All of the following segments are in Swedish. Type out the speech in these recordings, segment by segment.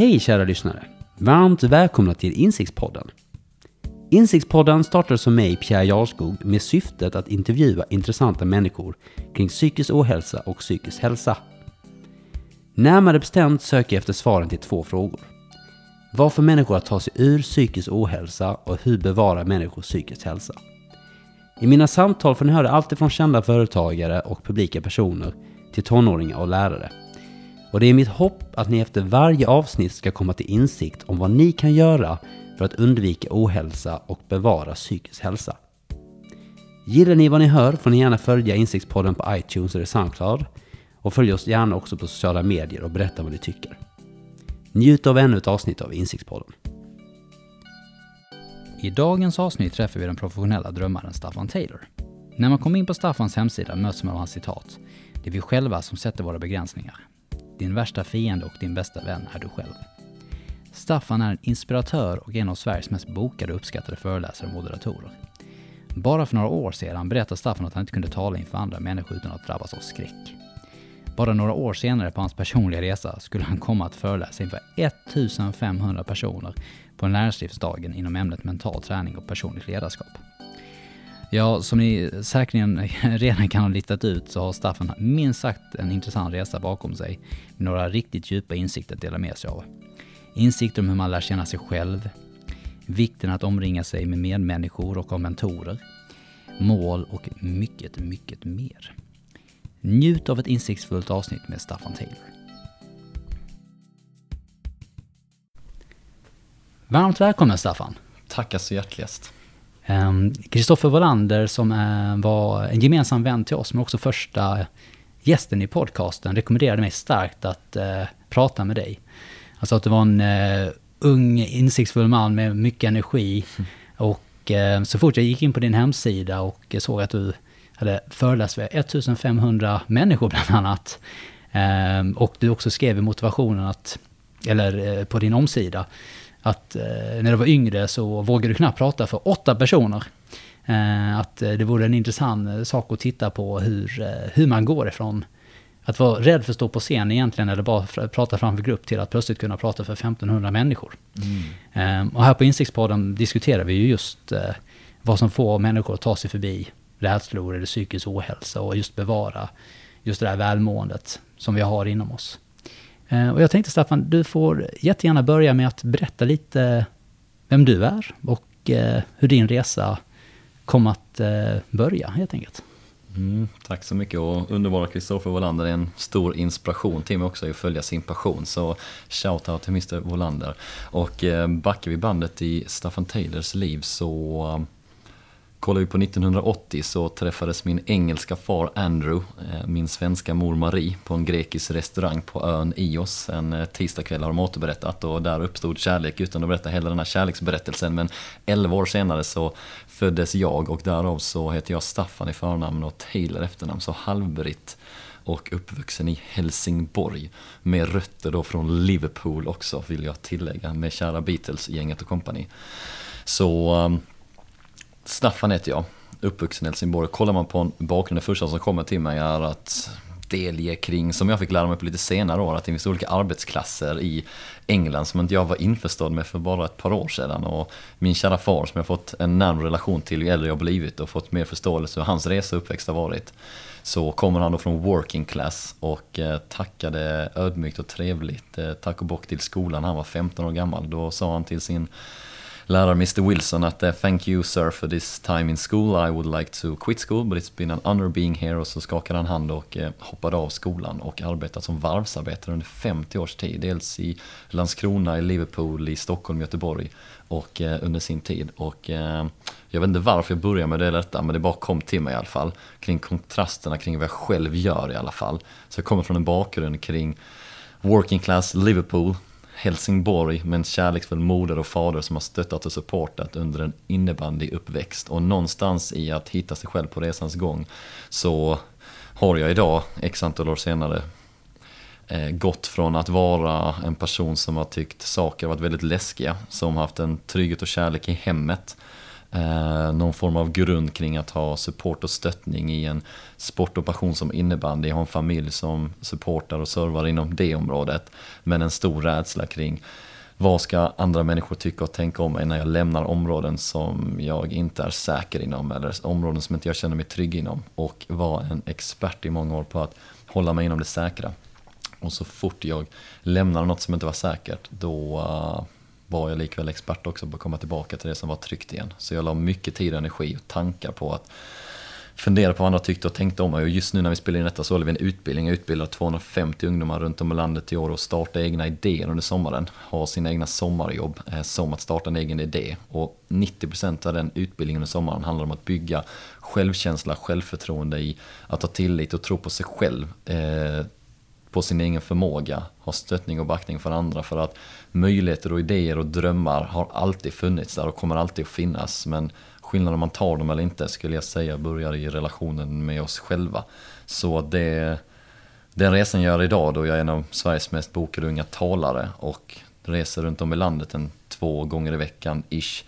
Hej kära lyssnare! Varmt välkomna till Insiktspodden. Insiktspodden startades som mig, Pierre Jarskog, med syftet att intervjua intressanta människor kring psykisk ohälsa och psykisk hälsa. Närmare bestämt söker jag efter svaren till två frågor. Varför människor att ta sig ur psykisk ohälsa och hur bevarar människor psykisk hälsa. I mina samtal får ni höra allt från kända företagare och publika personer till tonåringar och lärare. Och det är mitt hopp att ni efter varje avsnitt ska komma till insikt om vad ni kan göra för att undvika ohälsa och bevara psykisk hälsa. Gillar ni vad ni hör får ni gärna följa Insiktspodden på iTunes eller Soundcloud och följ oss gärna också på sociala medier och berätta vad ni tycker. Njut av ännu ett avsnitt av Insiktspodden. I dagens avsnitt träffar vi den professionella drömmaren Staffan Taylor. När man kommer in på Staffans hemsida möts man av hans citat. Det är vi själva som sätter våra begränsningar. Din värsta fiende och din bästa vän är du själv. Staffan är en inspiratör och en av Sveriges mest bokade och uppskattade föreläsare och moderatorer. Bara för några år sedan berättade Staffan att han inte kunde tala inför andra människor utan att drabbas av skräck. Bara några år senare på hans personliga resa skulle han komma att föreläsa inför 1500 personer på näringslivsdagen inom ämnet mental träning och personligt ledarskap. Ja, som ni säkerligen redan kan ha listat ut så har Staffan minst sagt en intressant resa bakom sig med några riktigt djupa insikter att dela med sig av. Insikter om hur man lär känna sig själv, vikten att omringa sig med medmänniskor och av mentorer, mål och mycket, mycket mer. Njut av ett insiktsfullt avsnitt med Staffan Taylor. Varmt välkommen Staffan! Tackar så hjärtligast. Kristoffer um, Wallander som uh, var en gemensam vän till oss, men också första gästen i podcasten, rekommenderade mig starkt att uh, prata med dig. Sa att du var en uh, ung, insiktsfull man med mycket energi. Mm. Och så fort jag gick in på din hemsida och såg att du hade föreläst för 1500 människor bland annat. Um, och du också skrev i motivationen att, eller på din omsida, att eh, när du var yngre så vågade du knappt prata för åtta personer. Eh, att eh, det vore en intressant sak att titta på hur, hur man går ifrån att vara rädd för att stå på scen egentligen, eller bara prata framför grupp, till att plötsligt kunna prata för 1500 människor. Mm. och här på Insiktspodden diskuterar vi ju just vad som får människor att ta sig förbi rädslor eller psykisk ohälsa och just bevara just det där välmåendet som vi har inom oss. Eh, och jag tänkte Staffan, du får jättegärna börja med att berätta lite vem du är och eh, hur din resa kom att eh, börja helt enkelt. Mm, tack så mycket och underbara Kristoffer Wolander är en stor inspiration till mig också att följa sin passion. Så shout out till Mr Wolander. Och backar vi bandet i Staffan Taylors liv så Kollar vi på 1980 så träffades min engelska far Andrew, eh, min svenska mor Marie på en grekisk restaurang på ön Ios en eh, tisdagkväll har de återberättat och där uppstod kärlek utan att berätta hela den här kärleksberättelsen. Men 11 år senare så föddes jag och därav så heter jag Staffan i förnamn och Taylor efternamn, så halvbritt och uppvuxen i Helsingborg med rötter då från Liverpool också vill jag tillägga med kära Beatles-gänget och kompani. Så ehm, Staffan heter jag, uppvuxen i Helsingborg. Kollar man på en bakgrund, det första som kommer till mig är att delge kring, som jag fick lära mig på lite senare år, att det finns olika arbetsklasser i England som inte jag var införstådd med för bara ett par år sedan. Och min kära far som jag fått en närmare relation till ju äldre jag blivit och fått mer förståelse för hans resa och uppväxt har varit. Så kommer han då från working class och eh, tackade ödmjukt och trevligt eh, tack och bock till skolan. när Han var 15 år gammal. Då sa han till sin lärare Mr Wilson att uh, “Thank you sir for this time in school, I would like to quit school but it's been an honor being here” och så skakade han hand och uh, hoppade av skolan och arbetat som varvsarbetare under 50 års tid. Dels i Landskrona, i Liverpool, i Stockholm, Göteborg och uh, under sin tid. Och jag vet inte varför jag började med det detta, men det bara kom till mig i alla fall. Kring kontrasterna kring vad jag själv gör i alla fall. Så jag kommer från en bakgrund kring working class Liverpool, Helsingborg med en kärleksfull moder och fader som har stöttat och supportat under en innebandyuppväxt. Och någonstans i att hitta sig själv på resans gång så har jag idag, x antal år senare, eh, gått från att vara en person som har tyckt saker varit väldigt läskiga, som haft en trygghet och kärlek i hemmet, Eh, någon form av grund kring att ha support och stöttning i en sport och passion som innebandy. Jag har en familj som supportar och servar inom det området. Men en stor rädsla kring vad ska andra människor tycka och tänka om mig när jag lämnar områden som jag inte är säker inom eller områden som inte jag känner mig trygg inom. Och var en expert i många år på att hålla mig inom det säkra. Och så fort jag lämnar något som inte var säkert, då uh, var jag likväl expert också på att komma tillbaka till det som var tryggt igen. Så jag la mycket tid och energi och tankar på att fundera på vad andra tyckte och tänkte om mig. Och just nu när vi spelar in detta så håller vi en utbildning. Jag utbildar 250 ungdomar runt om i landet i år och startar egna idéer under sommaren. Har sina egna sommarjobb eh, som att starta en egen idé. Och 90% av den utbildningen under sommaren handlar om att bygga självkänsla, självförtroende i att ha tillit och tro på sig själv. Eh, på sin egen förmåga, ha stöttning och backning för andra. För att möjligheter och idéer och drömmar har alltid funnits där och kommer alltid att finnas. Men skillnaden om man tar dem eller inte skulle jag säga börjar i relationen med oss själva. Så det, den resan jag gör idag då jag är en av Sveriges mest bokade unga talare och reser runt om i landet en två gånger i veckan ish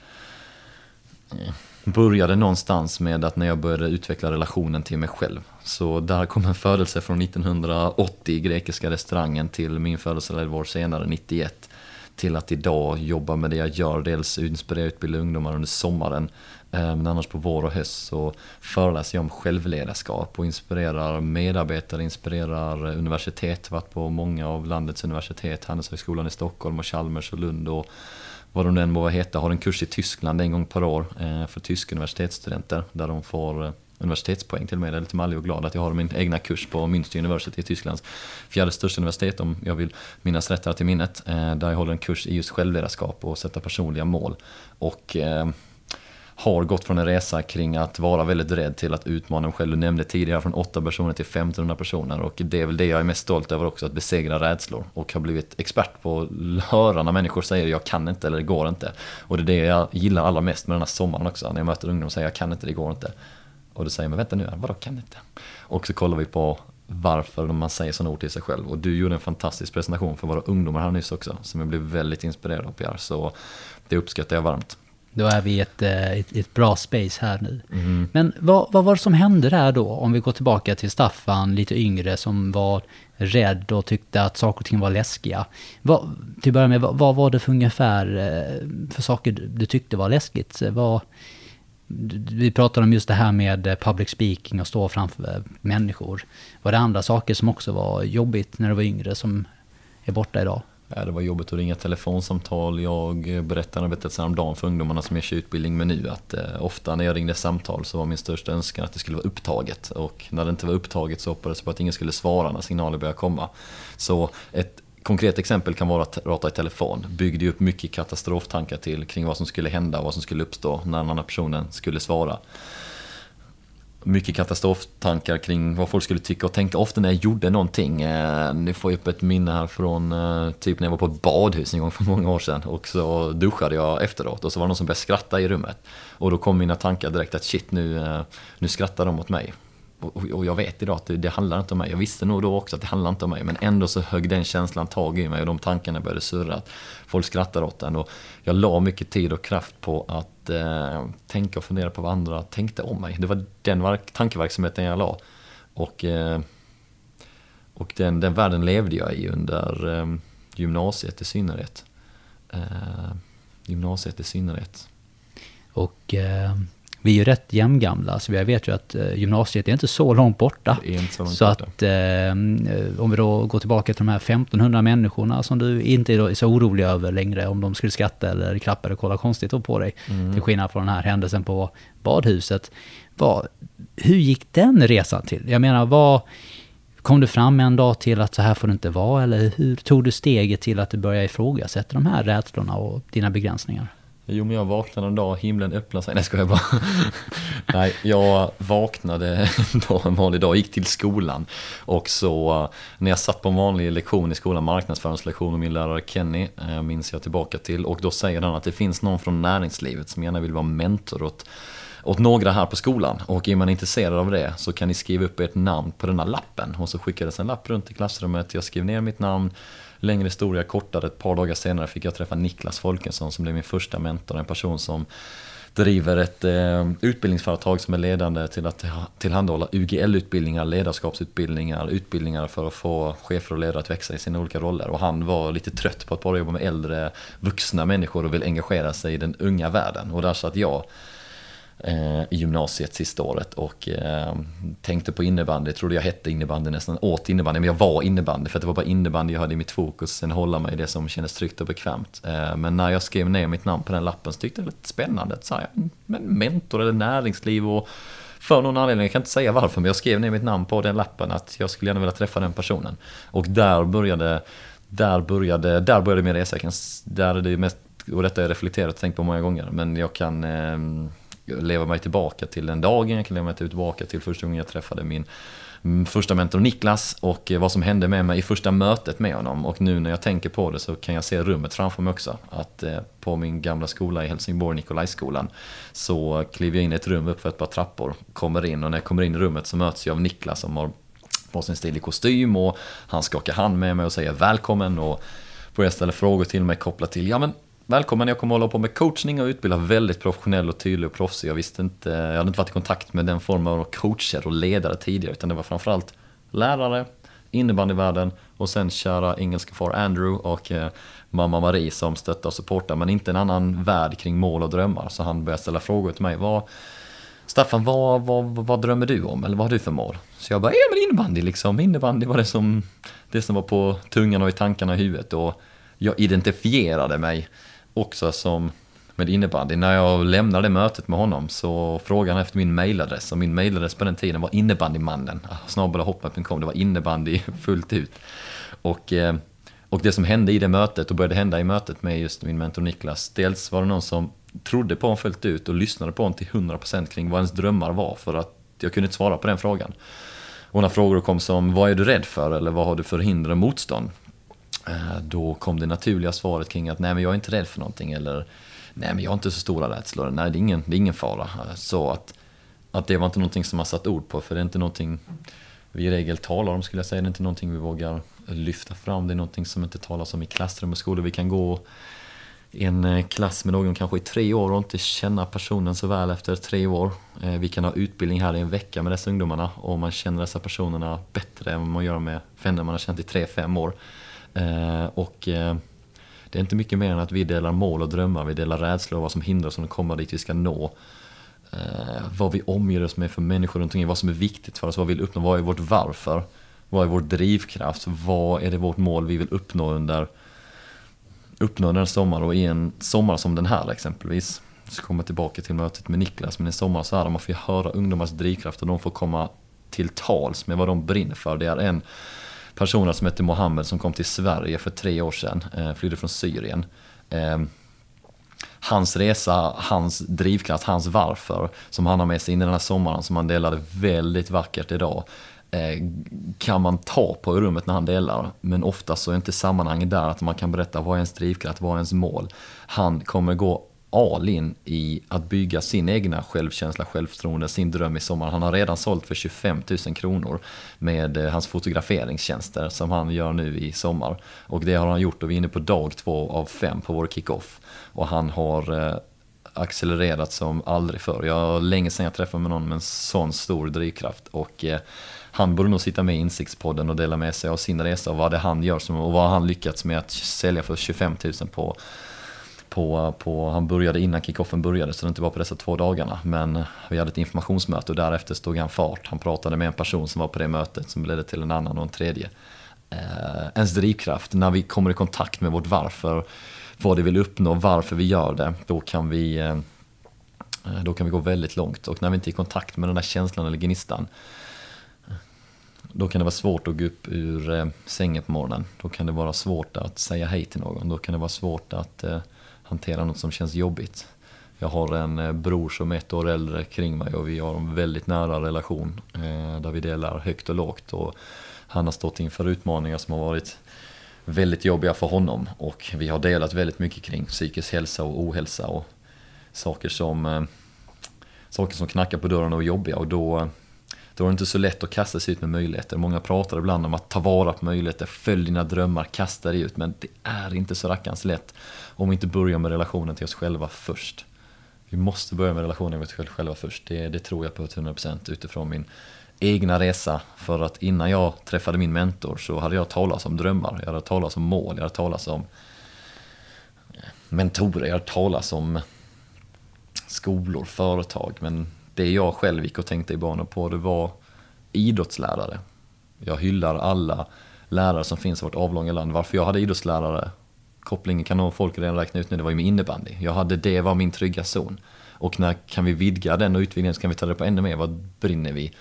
började någonstans med att när jag började utveckla relationen till mig själv. Så där kom en födelse från 1980 i grekiska restaurangen till min födelse 11 år senare, 91. Till att idag jobba med det jag gör, dels inspirera och utbilda ungdomar under sommaren. Eh, men annars på vår och höst så föreläser jag om självledarskap och inspirerar medarbetare, inspirerar universitet. Varit på många av landets universitet, Handelshögskolan i Stockholm och Chalmers och Lund. Och vad de nu än må heta, har en kurs i Tyskland en gång per år eh, för tyska universitetsstudenter där de får eh, universitetspoäng till och med. Jag är lite mallig och glad att jag har min egna kurs på Münster University i Tysklands fjärde största universitet om jag vill minnas rätt till minnet. Eh, där jag håller en kurs i just självledarskap och sätta personliga mål. Och eh, har gått från en resa kring att vara väldigt rädd till att utmana mig själv. Du nämnde tidigare från 8 personer till 1500 personer och det är väl det jag är mest stolt över också, att besegra rädslor. Och har blivit expert på att höra när människor säger jag kan inte eller det går inte. Och det är det jag gillar allra mest med den här sommaren också, när jag möter ungdomar och säger jag kan inte, det går inte. Och då säger man vänta nu, vadå kan inte? Och så kollar vi på varför man säger sådana ord till sig själv. Och du gjorde en fantastisk presentation för våra ungdomar här nyss också, som jag blev väldigt inspirerad av Pierre. Så det uppskattar jag varmt. Då är vi i ett, eh, ett, ett, bra space här nu. Mm. Men vad, vad var det som hände där då? Om vi går tillbaka till Staffan, lite yngre, som var rädd och tyckte att saker och ting var läskiga. Vad, till att börja med, vad, vad var det för ungefär eh, för saker du tyckte var läskigt? Vad, vi pratade om just det här med eh, public speaking och stå framför eh, människor. Var det andra saker som också var jobbigt när du var yngre som är borta idag? Ja, det var jobbigt att ringa telefonsamtal. Jag eh, berättade berättelsen om dagen för ungdomarna som jag kör utbildning med nu att eh, ofta när jag ringde samtal så var min största önskan att det skulle vara upptaget. Och när det inte var upptaget så hoppades jag på att ingen skulle svara när signaler började komma. Så ett konkret exempel kan vara att prata i telefon. Byggde upp mycket katastroftankar till kring vad som skulle hända, och vad som skulle uppstå när den andra personen skulle svara mycket katastroftankar kring vad folk skulle tycka och tänka. Ofta när jag gjorde någonting, eh, nu får jag upp ett minne här från eh, typ när jag var på ett badhus en gång för många år sedan och så duschade jag efteråt och så var det någon som började skratta i rummet. Och då kom mina tankar direkt att shit nu, eh, nu skrattar de åt mig. Och jag vet idag att det, det handlar inte om mig. Jag visste nog då också att det handlar inte om mig. Men ändå så högg den känslan tag i mig och de tankarna började surra. Att folk skrattade åt den. Och jag la mycket tid och kraft på att eh, tänka och fundera på vad andra tänkte om mig. Det var den tankeverksamheten jag la. Och, eh, och den, den världen levde jag i under eh, gymnasiet i synnerhet. Eh, gymnasiet i synnerhet. Och eh, vi är ju rätt jämngamla, så jag vet ju att eh, gymnasiet är inte så långt borta. Så, långt så borta. att eh, om vi då går tillbaka till de här 1500 människorna som du inte är så orolig över längre, om de skulle skratta eller klappa eller kolla konstigt på dig, mm. till skillnad från den här händelsen på badhuset. Vad, hur gick den resan till? Jag menar, vad... Kom du fram en dag till att så här får det inte vara, eller hur tog du steget till att du började ifrågasätta de här rädslorna och dina begränsningar? Jo men jag vaknade en dag, himlen öppnade sig. Nej ska jag bara. Nej, jag vaknade en dag, en vanlig dag, gick till skolan. Och så eh, när jag satt på en vanlig lektion i skolan, marknadsföringslektion med min lärare Kenny, eh, minns jag tillbaka till. Och då säger han att det finns någon från näringslivet som gärna vill vara mentor åt åt några här på skolan och är man intresserad av det så kan ni skriva upp ert namn på denna lappen. Och så skickades en lapp runt i klassrummet, jag skrev ner mitt namn, längre historia kortare, ett par dagar senare fick jag träffa Niklas Folkesson som blev min första mentor, en person som driver ett eh, utbildningsföretag som är ledande till att tillhandahålla UGL-utbildningar, ledarskapsutbildningar, utbildningar för att få chefer och ledare att växa i sina olika roller. Och han var lite trött på att bara jobba med äldre vuxna människor och vill engagera sig i den unga världen. Och där satt jag Eh, i gymnasiet sista året och eh, tänkte på innebandy, trodde jag hette innebandy nästan, åt innebandy, men jag var innebandy för att det var bara innebandy jag hade i mitt fokus, sen hålla mig i det som kändes tryggt och bekvämt. Eh, men när jag skrev ner mitt namn på den lappen så tyckte jag det var lite spännande, att säga, mm, men mentor eller näringsliv och för någon anledning, jag kan inte säga varför, men jag skrev ner mitt namn på den lappen att jag skulle gärna vilja träffa den personen. Och där började, där började, där började min resa, där är det mest, och detta har jag reflekterat och tänkt på många gånger, men jag kan eh, leva mig tillbaka till den dagen, jag kan leva mig tillbaka till första gången jag träffade min mm, första mentor Niklas och eh, vad som hände med mig i första mötet med honom. Och nu när jag tänker på det så kan jag se rummet framför mig också. Att eh, på min gamla skola i Helsingborg, Nikolajskolan, så kliver jag in i ett rum upp för ett par trappor, kommer in och när jag kommer in i rummet så möts jag av Niklas som har på sin stilig kostym och han skakar hand med mig och säger välkommen och börjar ställa frågor till mig kopplat till, ja men Välkommen, jag kommer hålla på med coachning och utbilda väldigt professionell och tydlig och proffsig. Jag visste inte, jag hade inte varit i kontakt med den formen av coacher och ledare tidigare utan det var framförallt lärare, innebandyvärlden och sen kära engelska far Andrew och eh, mamma Marie som stöttar och supportar men inte en annan värld kring mål och drömmar. Så han började ställa frågor till mig. Vad, Staffan, vad, vad, vad drömmer du om? Eller vad har du för mål? Så jag bara, ja men innebandy liksom. Innebandy var det som, det som var på tungan och i tankarna i huvudet. Och jag identifierade mig också som med innebandy. När jag lämnade mötet med honom så frågade han efter min mailadress och min mailadress på den tiden var innebandymannen. Ah, Snabbelahoppman.com, det var innebandy fullt ut. Och, eh, och det som hände i det mötet och började hända i mötet med just min mentor Niklas, dels var det någon som trodde på honom fullt ut och lyssnade på honom till 100% kring vad ens drömmar var för att jag kunde inte svara på den frågan. Och när frågor kom som vad är du rädd för eller vad har du för hinder och motstånd? Eh, då kom det naturliga svaret kring att nej men jag är inte rädd för någonting eller nej men jag har inte så stora rädslor, nej det är ingen, det är ingen fara. Eh, så att, att det var inte någonting som man satt ord på för det är inte någonting vi i regel talar om skulle jag säga, det är inte någonting vi vågar lyfta fram, det är någonting som inte talas om i klassrum och skolor. Vi kan gå i en eh, klass med någon kanske i tre år och inte känna personen så väl efter tre år. Vi kan ha utbildning här i en vecka med dessa ungdomarna och man känner dessa personerna bättre än vad man gör med vänner man har känt i tre, fem år. Eh, och eh, det är inte mycket mer än att vi delar mål och drömmar, vi delar rädslor och vad som hindrar oss från att komma dit vi ska nå. Eh, vad vi omger oss med för människor runt omkring, vad som är viktigt för oss, vad vi vill uppnå, vad är vårt varför? Vad är vår drivkraft? Vad är det vårt mål vi vill uppnå under uppnå den sommar och i en sommar som den här exempelvis så kommer jag tillbaka till mötet med Niklas, men en sommar så här man får höra ungdomars drivkraft och de får komma till tals med vad de brinner för. Det är en personer som heter Mohammed som kom till Sverige för tre år sedan, eh, flydde från Syrien. Eh, hans resa, hans drivkraft, hans varför som han har med sig in i den här sommaren som han delade väldigt vackert idag eh, kan man ta på i rummet när han delar. Men ofta så är inte sammanhanget där att man kan berätta vad är ens drivkraft, vad är ens mål. Han kommer gå all in i att bygga sin egna självkänsla, självförtroende, sin dröm i sommar. Han har redan sålt för 25 000 kronor med eh, hans fotograferingstjänster som han gör nu i sommar. Och det har han gjort och vi är inne på dag två av fem på vår kickoff. Och han har eh, accelererat som aldrig förr. Jag har länge sedan jag träffade med någon med en sån stor drivkraft. Och eh, han borde nog sitta med i Insiktspodden och dela med sig av sin resa och vad det han gör som, och vad han lyckats med att sälja för 25 000 på på, på, han började innan kickoffen började så det inte var på dessa två dagarna. Men vi hade ett informationsmöte och därefter stod han fart. Han pratade med en person som var på det mötet som ledde till en annan och en tredje. Eh, ens drivkraft, när vi kommer i kontakt med vårt varför, vad det vill uppnå, varför vi gör det, då kan vi, eh, då kan vi gå väldigt långt. Och när vi inte är i kontakt med den där känslan eller gnistan, då kan det vara svårt att gå upp ur eh, sängen på morgonen. Då kan det vara svårt att säga hej till någon. Då kan det vara svårt att eh, hantera något som känns jobbigt. Jag har en eh, bror som är ett år äldre kring mig och vi har en väldigt nära relation eh, där vi delar högt och lågt. Och han har stått inför utmaningar som har varit väldigt jobbiga för honom och vi har delat väldigt mycket kring psykisk hälsa och ohälsa och saker som, eh, saker som knackar på dörren och är jobbiga och då, då är det inte så lätt att kasta sig ut med möjligheter. Många pratar ibland om att ta vara på möjligheter, följ dina drömmar, kasta dig ut men det är inte så rackarns lätt om vi inte börjar med relationen till oss själva först. vi måste börja med relationen med oss själva först. Det, det tror jag på till 100% utifrån min egna resa. För att innan jag träffade min mentor så hade jag talat om drömmar, jag hade talat om mål, jag hade talat om eh, mentorer, jag hade talat om skolor, företag. Men det jag själv gick och tänkte i banor på det var idrottslärare. Jag hyllar alla lärare som finns i vårt avlånga land. Varför jag hade idrottslärare, kopplingen kan nog folk redan räkna ut nu, det var ju med innebandy. Jag hade det var min trygga zon. Och när kan vi vidga den och utvidga den så kan vi ta det på ännu mer. Vad brinner vi?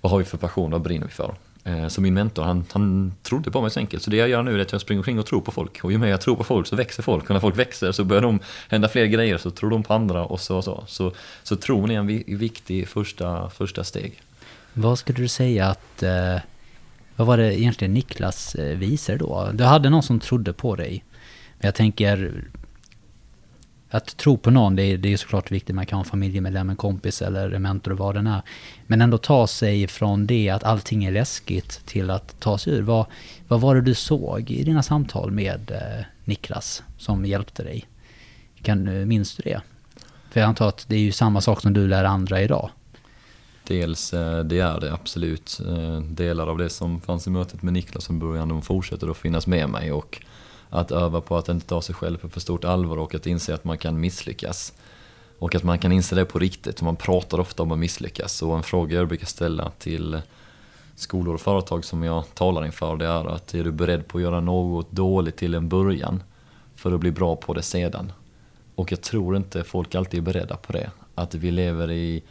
Vad har vi för passion? Vad brinner vi för? Eh, så min mentor, han, han trodde på mig så enkelt. Så det jag gör nu är att jag springer omkring och tror på folk. Och ju mer jag tror på folk så växer folk. Och när folk växer så börjar de hända fler grejer. Så tror de på andra och så och så. Så, så tron är en viktig första, första steg. Vad skulle du säga att... Eh, vad var det egentligen Niklas visar visade då? Du hade någon som trodde på dig. Men jag tänker... Att tro på någon, det är, det är såklart viktigt. Man kan ha en familjemedlem, en kompis eller en mentor, vad den är. Men ändå ta sig från det att allting är läskigt till att ta sig ur. Vad, vad var det du såg i dina samtal med eh, Niklas som hjälpte dig? Kan, eh, minns du det? För jag antar att det är ju samma sak som du lär andra idag. Dels, eh, det är det absolut. Eh, delar av det som fanns i mötet med Niklas från början, de fortsätter att finnas med mig. Och att öva på att inte ta sig själv på för stort allvar och att inse att man kan misslyckas. Och att man kan inse det på riktigt, man pratar ofta om att misslyckas. Och en fråga jag brukar ställa till skolor och företag som jag talar inför, det är att är du beredd på att göra något dåligt till en början för att bli bra på det sedan? Och jag tror inte folk alltid är beredda på det. Att vi lever i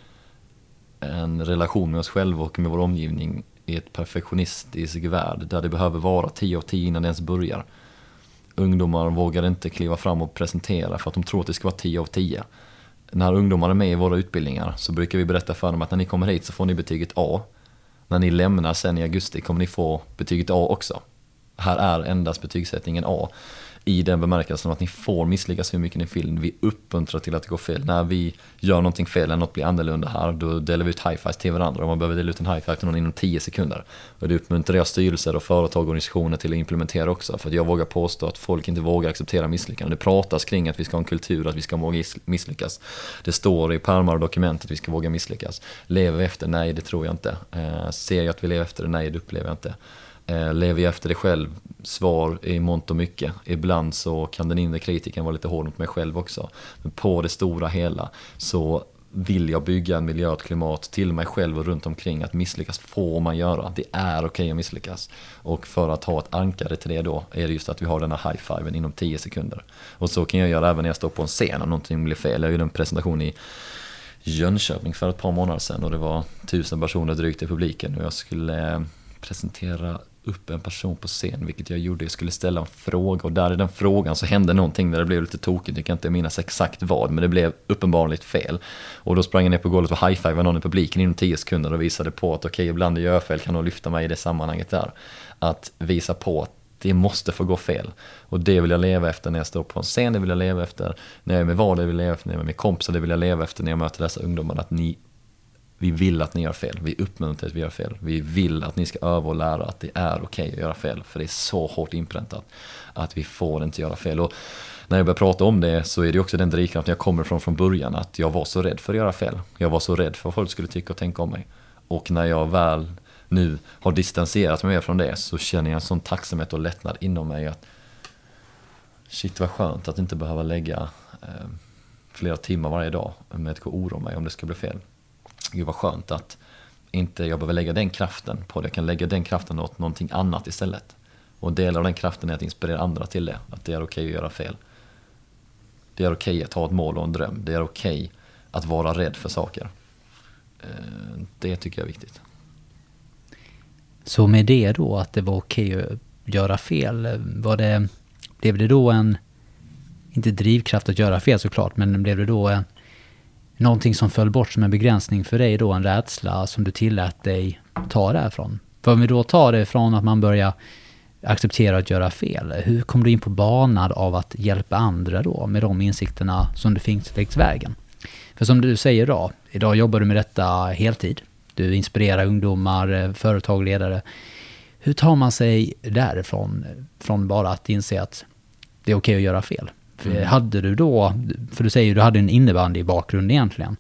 en relation med oss själva och med vår omgivning i ett perfektionistisk värld där det behöver vara 10 av 10 innan det ens börjar. Ungdomar vågar inte kliva fram och presentera för att de tror att det ska vara 10 av 10. När ungdomar är med i våra utbildningar så brukar vi berätta för dem att när ni kommer hit så får ni betyget A. När ni lämnar sen i augusti kommer ni få betyget A också. Här är endast betygssättningen A i den bemärkelsen att ni får misslyckas hur mycket ni vill. Vi uppmuntrar till att det går fel. När vi gör någonting fel eller något blir annorlunda här, då delar vi ut high-fives till varandra. Och man behöver dela ut en high-five till någon inom 10 sekunder. Och det uppmuntrar jag styrelser och företag och organisationer till att implementera också. För att jag vågar påstå att folk inte vågar acceptera misslyckanden. Det pratas kring att vi ska ha en kultur, att vi ska våga misslyckas. Det står i pärmar och dokument att vi ska våga misslyckas. Lever vi efter? Nej, det tror jag inte. Eh, ser jag att vi lever efter det? Nej, det upplever jag inte. Eh, lever jag efter det själv? Svar i mångt och mycket. Ibland så kan den inre kritiken vara lite hård mot mig själv också. Men på det stora hela så vill jag bygga en miljö och ett klimat till mig själv och runt omkring att misslyckas får man göra. Det är okej okay att misslyckas. Och för att ha ett ankare till det då är det just att vi har denna high-fiven inom 10 sekunder. Och så kan jag göra även när jag står på en scen om någonting blir fel. Jag gjorde en presentation i Jönköping för ett par månader sedan och det var tusen personer drygt i publiken och jag skulle presentera upp en person på scen, vilket jag gjorde. Jag skulle ställa en fråga och där i den frågan så hände någonting där det blev lite tokigt. Jag kan inte minnas exakt vad, men det blev uppenbarligen fel. Och då sprang jag ner på golvet och high-fivade någon i publiken inom 10 sekunder och visade på att okej, okay, ibland gör jag fel, kan nog lyfta mig i det sammanhanget där. Att visa på att det måste få gå fel. Och det vill jag leva efter när jag står på en scen, det vill jag leva efter när jag är med vad, det vill jag leva efter när jag är med kompisar, det vill jag leva efter när jag möter dessa ungdomar. Att ni vi vill att ni gör fel, vi uppmuntrar att vi gör fel. Vi vill att ni ska öva och lära att det är okej okay att göra fel. För det är så hårt inpräntat att vi får inte göra fel. Och när jag börjar prata om det så är det också den drivkraften jag kommer från från början. Att jag var så rädd för att göra fel. Jag var så rädd för vad folk skulle tycka och tänka om mig. Och när jag väl nu har distanserat mig från det så känner jag en sån tacksamhet och lättnad inom mig. att Shit vad skönt att inte behöva lägga eh, flera timmar varje dag med att gå och oroa mig om det ska bli fel gud vad skönt att inte jag behöver lägga den kraften på det. Jag kan lägga den kraften åt någonting annat istället. Och delar av den kraften är att inspirera andra till det. Att det är okej okay att göra fel. Det är okej okay att ha ett mål och en dröm. Det är okej okay att vara rädd för saker. Eh, det tycker jag är viktigt. Så med det då, att det var okej att göra fel, var det, blev det då en, inte drivkraft att göra fel såklart, men blev det då en, någonting som föll bort som en begränsning för dig då, en rädsla som du tillät dig ta därifrån? För om vi då tar det från att man börjar acceptera att göra fel, hur kom du in på banan av att hjälpa andra då med de insikterna som du fick längs vägen? För som du säger då, idag jobbar du med detta heltid. Du inspirerar ungdomar, eh, företag, ledare. Hur tar man sig därifrån, från bara att inse att det är okej okay att göra fel? Mm. Hade du då, för du säger ju du hade en innebandybakgrund egentligen.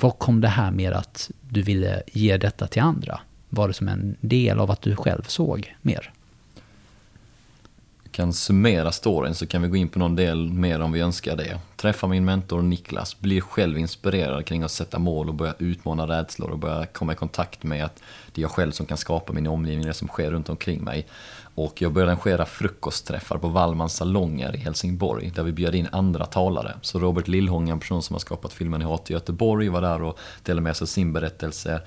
Var kom det här med att du ville ge detta till andra? Var det som en del av att du själv såg mer? kan summera storyn så kan vi gå in på någon del mer om vi önskar det. Träffa min mentor Niklas, blir själv inspirerad kring att sätta mål och börja utmana rädslor och börja komma i kontakt med att det är jag själv som kan skapa min omgivning, det som sker runt omkring mig. Och jag började arrangera frukostträffar på Wallmans salonger i Helsingborg där vi bjöd in andra talare. Så Robert Lillhång, en person som har skapat filmen i hat i Göteborg, var där och delade med sig av sin berättelse.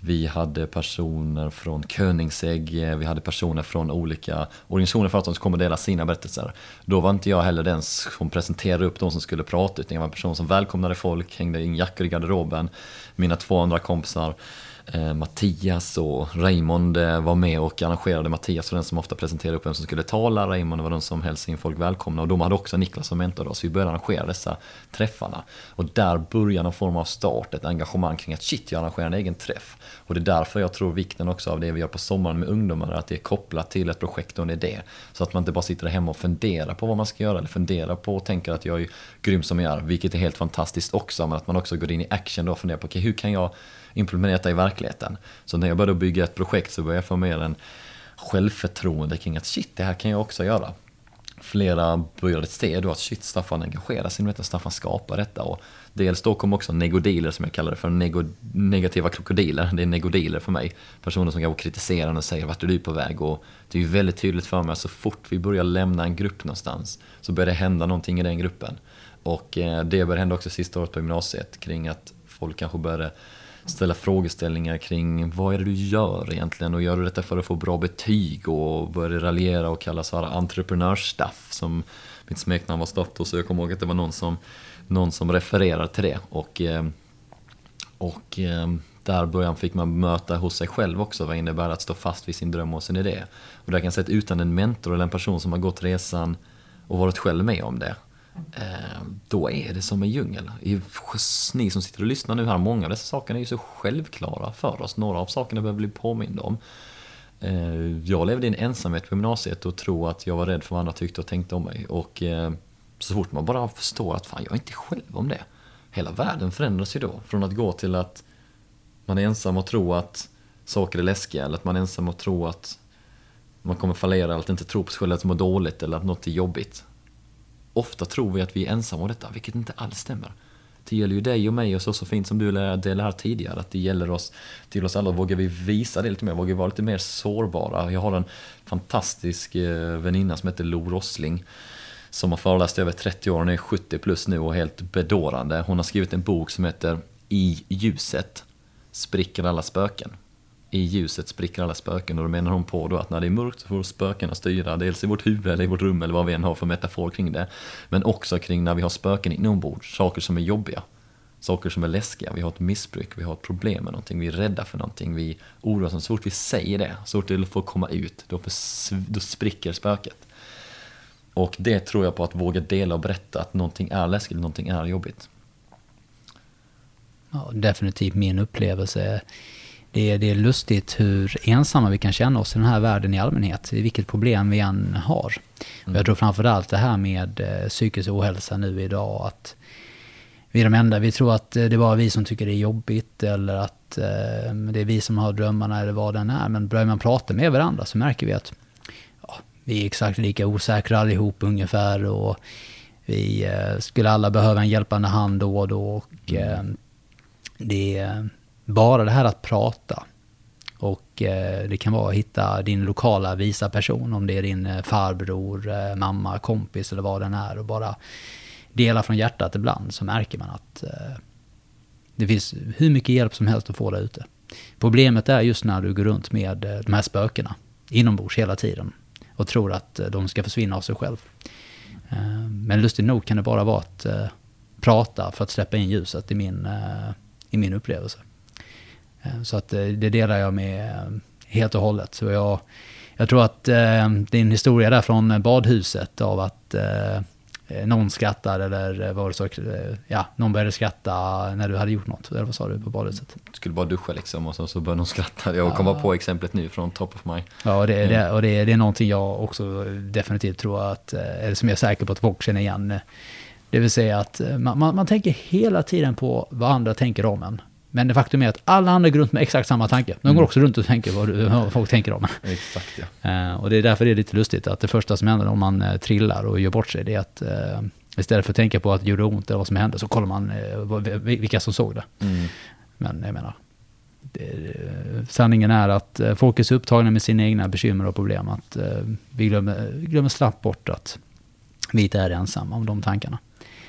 Vi hade personer från Königsegg, vi hade personer från olika organisationer för att de skulle komma och dela sina berättelser. Då var inte jag heller den som presenterade upp de som skulle prata, utan jag var en person som välkomnade folk, hängde in jackor i garderoben. Mina två andra kompisar Eh, Mattias och Raymond eh, var med och arrangerade. Mattias var den som ofta presenterade upp vem som skulle tala, Raymond var den som hälsade in folk välkomna och de hade också Niklas som mentor då, så vi började arrangera dessa träffarna. Och där började någon form av start, ett engagemang kring att shit, jag arrangerar en egen träff. Och det är därför jag tror vikten också av det vi gör på sommaren med ungdomar, att det är kopplat till ett projekt och en idé. Så att man inte bara sitter hemma och funderar på vad man ska göra eller funderar på och tänker att jag är grym som jag är, vilket är helt fantastiskt också, men att man också går in i action då och funderar på okay, hur kan jag implementera detta i verkligheten. Så när jag började bygga ett projekt så började jag få mer en självförtroende kring att shit, det här kan jag också göra. Flera började se då att shit, Staffan engagerar sig i detta, Staffan skapar detta. Och dels då kom också negodiler som jag kallar det för, nego, negativa krokodiler. Det är negodiler för mig. Personer som går och kritiserar och säger vart är du på väg? Och det är ju väldigt tydligt för mig att så fort vi börjar lämna en grupp någonstans så börjar det hända någonting i den gruppen. Och eh, det började hända också sista året på gymnasiet kring att folk kanske började ställa frågeställningar kring vad är det du gör egentligen? Och gör du detta för att få bra betyg och började raljera och kalla så entreprenörsstaff som mitt smeknamn var Staff så? Jag kommer ihåg att det var någon som, någon som refererade till det. Och, eh, och eh, där början fick man möta hos sig själv också. Vad innebär att stå fast vid sin dröm och sin idé. Och där kan jag säga att utan en mentor eller en person som har gått resan och varit själv med om det Eh, då är det som en djungel. Ni som sitter och lyssnar nu här, många av dessa saker är ju så självklara för oss. Några av sakerna behöver bli påminda om. Eh, jag levde i en ensamhet på gymnasiet och tror att jag var rädd för vad andra tyckte och tänkte om mig. Och eh, så fort man bara förstår att fan, jag är inte själv om det. Hela världen förändras ju då. Från att gå till att man är ensam och tro att saker är läskiga eller att man är ensam och tro att man kommer fallera eller att inte tro på sig själv, att må dåligt eller att något är jobbigt. Ofta tror vi att vi är ensamma om detta, vilket inte alls stämmer. Det gäller ju dig och mig och så, så fint som du delade här tidigare, att det gäller oss, till oss alla. Vågar vi visa det lite mer? Vågar vi vara lite mer sårbara? Jag har en fantastisk eh, väninna som heter Lo Rossling som har föreläst i över 30 år, hon är 70 plus nu och helt bedårande. Hon har skrivit en bok som heter I ljuset spricker alla spöken i ljuset spricker alla spöken och då menar hon på då att när det är mörkt så får spökena styra dels i vårt huvud eller i vårt rum eller vad vi än har för metafor kring det. Men också kring när vi har spöken inombords, saker som är jobbiga. Saker som är läskiga, vi har ett missbruk, vi har ett problem med någonting, vi är rädda för någonting, vi oroar oss. Så fort vi säger det, så fort det får komma ut, då, för, då spricker spöket. Och det tror jag på att våga dela och berätta att någonting är läskigt, någonting är jobbigt. Ja, definitivt min upplevelse det är, det är lustigt hur ensamma vi kan känna oss i den här världen i allmänhet, i vilket problem vi än har. Mm. jag tror framförallt det här med eh, psykisk ohälsa nu idag, att vi är de enda, vi tror att eh, det är bara vi som tycker det är jobbigt eller att eh, det är vi som har drömmarna eller vad den är. Men börjar man prata med varandra så märker vi att ja, vi är exakt lika osäkra allihop ungefär och vi skulle alla behöva en hjälpande hand då och då. Och, mm. det, bara det här att prata. Och eh, det kan vara att hitta din lokala visa person, om det är din eh, farbror, eh, mamma, kompis eller vad den är. Och bara dela från hjärtat ibland så märker man att eh, det finns hur mycket hjälp som helst att få där ute. Problemet är just när du går runt med eh, de här spökena inombords hela tiden och tror att de ska försvinna av sig själv. Men lustigt nog kan det bara vara att prata för att släppa in ljuset i min, i min upplevelse. Eh, så att eh, det delar jag med eh, helt och hållet. Så jag, jag tror att din historia där från badhuset av att någon skrattar eller var det så, ja, någon började skratta när du hade gjort något. Eller vad sa du på badhuset? Skulle bara duscha liksom och så, så började någon skratta. Jag kom bara på exemplet nu från top of my. Ja, och det, Mm. det, och det, det är någonting jag också definitivt tror att, eller som jag är säker på att folk känner igen. Det vill säga att man, man, man tänker hela tiden på vad andra tänker om en. Men det faktum är att alla andra går runt med exakt samma tanke. De Mm. går också runt och tänker vad, du, vad folk tänker om. Exakt ja. Eh, och det är därför det är lite lustigt att det första som händer om man eh, trillar och gör bort sig, det är att eh, istället för att tänka på att det gjorde ont eller vad som hände, så kollar man vad- vilka som såg det. Mm. Men jag menar, det, sanningen är att folk är så upptagna med sina egna bekymmer och problem att vi glömmer, glömmer slappt bort att vi inte är ensamma om de tankarna.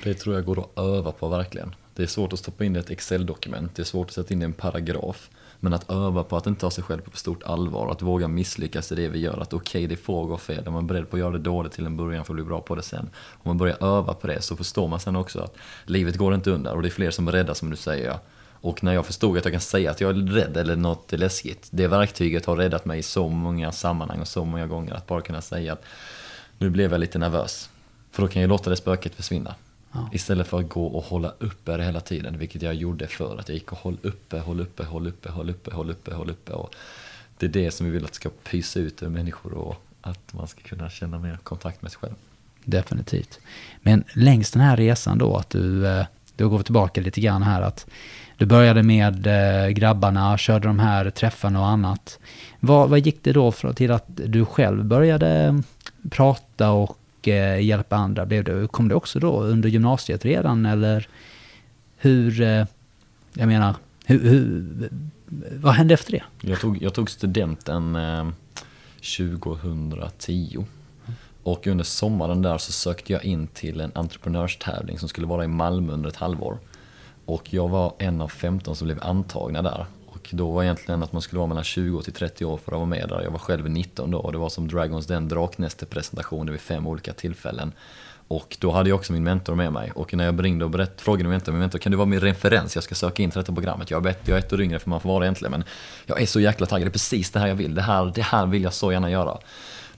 Det tror jag går att öva på verkligen. Det är svårt att stoppa in det i ett Excel-dokument, det är svårt att sätta in det i en paragraf. Men att öva på att inte ta sig själv på för stort allvar, att våga misslyckas i det vi gör. Att okej, det får gå fel. Är man beredd på att göra det dåligt till en början för att bli bra på det sen. Om man börjar öva på det så förstår man sen också att livet går inte under och det är fler som är rädda som du säger. Och när jag förstod att jag kan säga att jag är rädd eller något är läskigt, det verktyget har räddat mig i så många sammanhang och så många gånger. Att bara kunna säga att nu blev jag lite nervös. För då kan jag låta det spöket försvinna. Ja. Istället för att gå och hålla uppe det hela tiden, vilket jag gjorde förr. Att jag gick och håll uppe, håll uppe, håll uppe, håll uppe, håll uppe, håll uppe. Och det är det som vi vill att ska pysa ut ur människor och att man ska kunna känna mer kontakt med sig själv. Definitivt. Men längs den här resan då, att du, eh, du går tillbaka lite grann här, att du började med eh, grabbarna, körde de här träffarna och annat. Vad, vad gick det då för, till att du själv började prata och eh, hjälpa andra? Blev det, kom det också då under gymnasiet redan, eller hur, eh, jag menar, hur, hur, vad hände efter det? Jag tog, jag tog studenten eh, 2010. Och under sommaren där så sökte jag in till en entreprenörstävling som skulle vara i Malmö under ett halvår. Och jag var en av 15 som blev antagna där. Då var egentligen att man skulle vara mellan 20 till 30 år för att vara med där. Jag var själv 19 då och det var som Dragons Den draknäste-presentationer vid fem olika tillfällen. Och då hade jag också min mentor med mig. Och när jag ringde och berätt, frågade min mentor, min mentor kan du vara min referens? Jag ska söka in till detta programmet. Jag är, ett, jag är ett år yngre för man får vara det egentligen. Men jag är så jäkla taggad, det är precis det här jag vill. Det här, det här vill jag så gärna göra.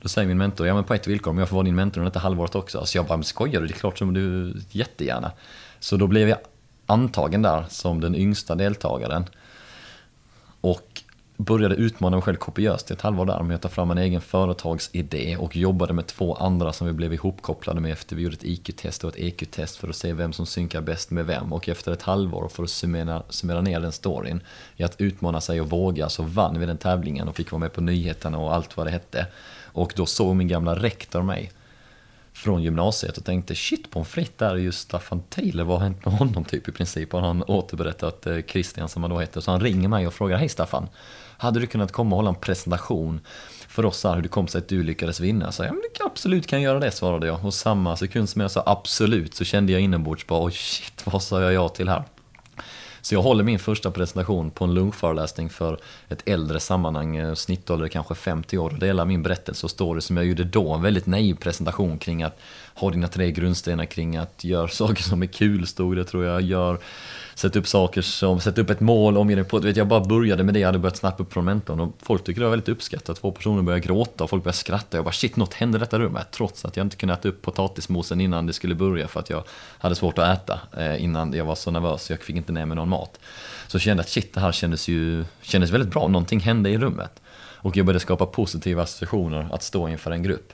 Då säger min mentor, ja men på ett villkor, om jag får vara din mentor under detta halvåret också. Så jag bara, men skojar du? Det är klart som du, jättegärna. Så då blev jag antagen där som den yngsta deltagaren. Och började utmana mig själv kopiöst i ett halvår där med att ta fram en egen företagsidé och jobbade med två andra som vi blev ihopkopplade med efter vi gjorde ett IQ-test och ett EQ-test för att se vem som synkar bäst med vem. Och efter ett halvår för att summera, summera ner den storyn i att utmana sig och våga så vann vi den tävlingen och fick vara med på nyheterna och allt vad det hette. Och då såg min gamla rektor mig från gymnasiet och tänkte shit på en fritt där är ju Staffan Taylor, vad har hänt med honom typ i princip? Och han återberättat eh, Christian som han då heter. Så han ringer mig och frågar, hej Staffan, hade du kunnat komma och hålla en presentation för oss här hur det kom sig att du lyckades vinna? Så jag, ja, men absolut kan jag göra det, svarade jag. Och samma sekund som jag sa absolut så kände jag inombords bara, oj shit, vad sa jag ja till här? Så jag håller min första presentation på en lunchföreläsning för ett äldre sammanhang, eh, snittålder kanske 50 år, och delar min berättelse och story som jag gjorde då. En väldigt naiv presentation kring att ha dina tre grundstenar kring att göra saker som är kul, stod det tror jag. Gör, Sätta upp saker som, sätta upp ett mål, omge dig på vet, Jag bara började med det, jag hade börjat snappa upp från mentorn och folk tycker det var väldigt uppskattat. Två personer började gråta och folk började skratta. Jag bara shit, något hände i detta rummet. Trots att jag inte kunde äta upp potatismosen innan det skulle börja för att jag hade svårt att äta eh, innan jag var så nervös. Jag fick inte ner mig någon mat. Så jag kände att shit, det här kändes ju kändes väldigt bra. Någonting hände i rummet. Och jag började skapa positiva associationer att stå inför en grupp.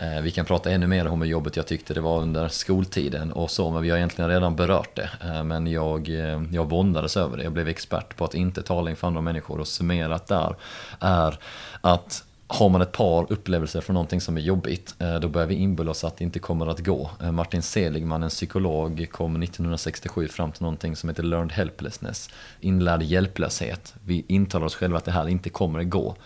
Eh, vi kan prata ännu mer om hur jobbet jag tyckte det var under skoltiden och så, men vi har egentligen redan berört det. Eh, men jag, eh, jag våndades över det. Jag blev expert på att inte tala inför andra människor och summerat där är att har man ett par upplevelser från någonting som är jobbigt, då börjar vi inbilla oss att det inte kommer att gå. Martin Seligman, en psykolog, kom 1967 fram till någonting som heter learned helplessness, inlärd hjälplöshet. Vi intalar oss själva att det här inte kommer att gå.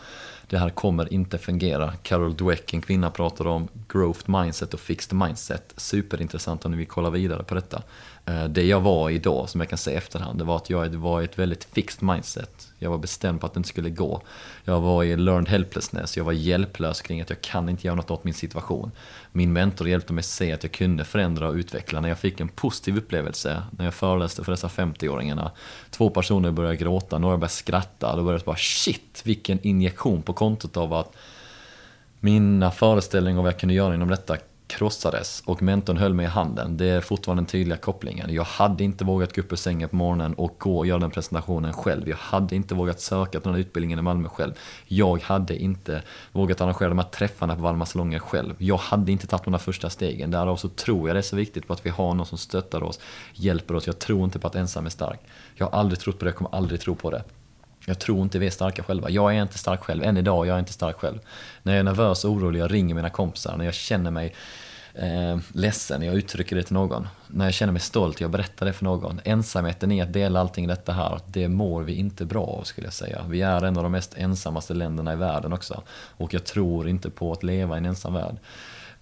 Det här kommer inte fungera. Carol Dweck, en kvinna, pratar om growth mindset och fixed mindset. Superintressant om ni vill kolla vidare på detta. Eh, det jag var i då, som jag kan säga i efterhand, det var att jag var i ett väldigt fixed mindset. Jag var bestämd på att det inte skulle gå. Jag var i learned helplessness, jag var hjälplös kring att jag kan inte göra något åt min situation. Min mentor hjälpte mig se att jag kunde förändra och utveckla. När jag fick en positiv upplevelse, när jag föreläste för dessa 50-åringarna, två personer började gråta, några började skratta, då började jag bara shit, vilken injektion på kontot av att mina föreställningar om vad jag kunde göra inom detta krossades och mentorn höll mig i handen. Det är fortfarande den tydliga kopplingen. Jag hade inte vågat gå upp ur sängen på morgonen och gå och göra den presentationen själv. Jag hade inte vågat söka till den här utbildningen i Malmö själv. Jag hade inte vågat arrangera de här träffarna på Valma salonger själv. Jag hade inte tagit de där första stegen. Därav så tror jag det är så viktigt på att vi har någon som stöttar oss, hjälper oss. Jag tror inte på att ensam är stark. Jag har aldrig trott på det, jag kommer aldrig tro på det. Jag tror inte vi är starka själva. Jag är inte stark själv. Än idag jag är inte stark själv. När jag är nervös och orolig, jag ringer mina kompisar. När jag känner mig eh, ledsen, jag uttrycker det till någon. När jag känner mig stolt, jag berättar det för någon. Ensamheten i att dela allting detta här, det mår vi inte bra av skulle jag säga. Vi är en av de mest ensammaste länderna i världen också. Och jag tror inte på att leva i en ensam värld.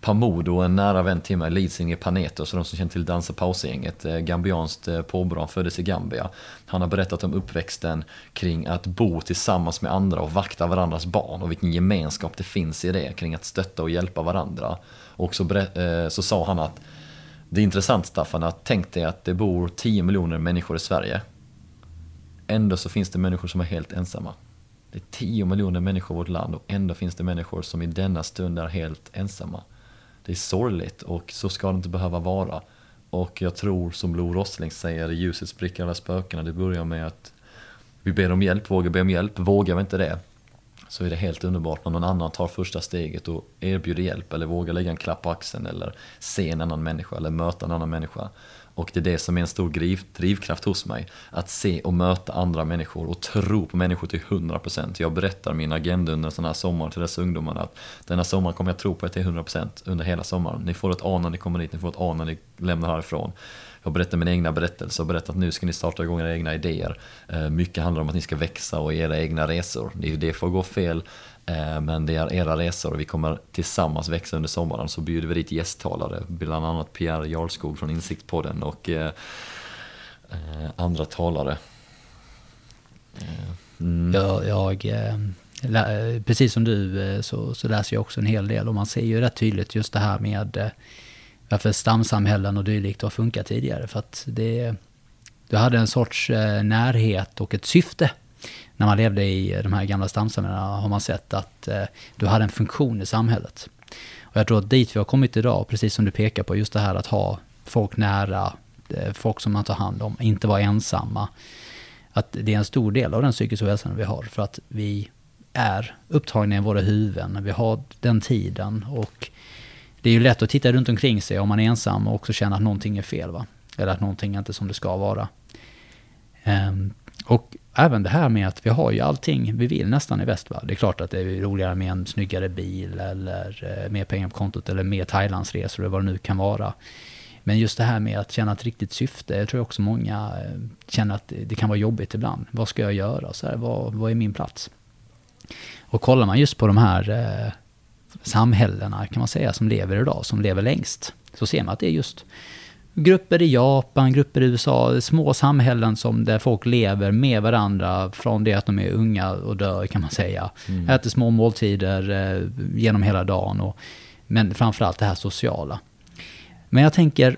Pamodo, en nära vän till mig, leadsinger i Panetos, de som känner till Dansa Pausgänget, eh, gambianskt eh, påbrå, han föddes i Gambia. Han har berättat om uppväxten kring att bo tillsammans med andra och vakta varandras barn och vilken gemenskap det finns i det, kring att stötta och hjälpa varandra. Och så, eh, så sa han att det är intressant Staffan, att tänk dig att det bor 10 miljoner människor i Sverige. Ändå så finns det människor som är helt ensamma. Det är 10 miljoner människor i vårt land och ändå finns det människor som i denna stund är helt ensamma. Det är sorgligt och så ska det inte behöva vara. Och jag tror som Lo Rossling säger, ljuset spricker alla spökena. Det börjar med att vi ber om hjälp, vågar be om hjälp. Vågar vi inte det så är det helt underbart när någon annan tar första steget och erbjuder hjälp eller vågar lägga en klapp på axeln eller se en annan människa eller möta en annan människa. Och det är det som är en stor drivkraft hos mig. Att se och möta andra människor och tro på människor till 100%. Jag berättar min agenda under en sån här sommar till dessa ungdomar att denna sommar kommer jag tro på er till 100% under hela sommaren. Ni får ett A när ni kommer dit, ni får ett A när ni lämnar härifrån. Jag berättar mina egna berättelser och berättar att nu ska ni starta igång era egna idéer. Eh, mycket handlar om att ni ska växa och era egna resor. Det får gå fel Eh, men det är era resor och vi kommer tillsammans växa under sommaren. Så bjuder vi dit gästtalare, bland annat Pierre Jarlskog från Insiktpodden och eh, eh, andra talare. Mm. Jag, jag, precis som du så, så läser jag också en hel del och man ser ju rätt tydligt just det här med varför stamsamhällen och dylikt har funkat tidigare. För att det, du hade en sorts närhet och ett syfte när man levde i de här gamla stamsamhällena har man sett att eh, du hade en funktion i samhället. Och jag tror att dit vi har kommit idag, precis som du pekar på, just det här att ha folk nära, eh, folk som man tar hand om, inte vara ensamma. Att det är en stor del av den psykiska ohälsan vi har, för att vi är upptagna i våra huvuden, vi har den tiden och det är ju lätt att titta runt omkring sig om man är ensam och också känna att någonting är fel, va? Eller att någonting inte är som det ska vara. Um, och även det här med att vi har ju allting vi vill nästan i väst. Va? Det är klart att det är roligare med en snyggare bil eller eh, mer pengar på kontot eller mer Thailandsresor eller vad det nu kan vara. Men just det här med att känna ett riktigt syfte, jag tror också många eh, känner att det kan vara jobbigt ibland. Vad ska jag göra? Så här, vad, vad är min plats? Och kollar man just på de här eh, samhällena kan man säga som lever idag, som lever längst, så ser man att det är just grupper i Japan, grupper i USA, små samhällen som där folk lever med varandra från det att de är unga och dör kan man säga. Mm. Äter små måltider eh, genom hela dagen. Och, men framförallt det här sociala. Men jag tänker,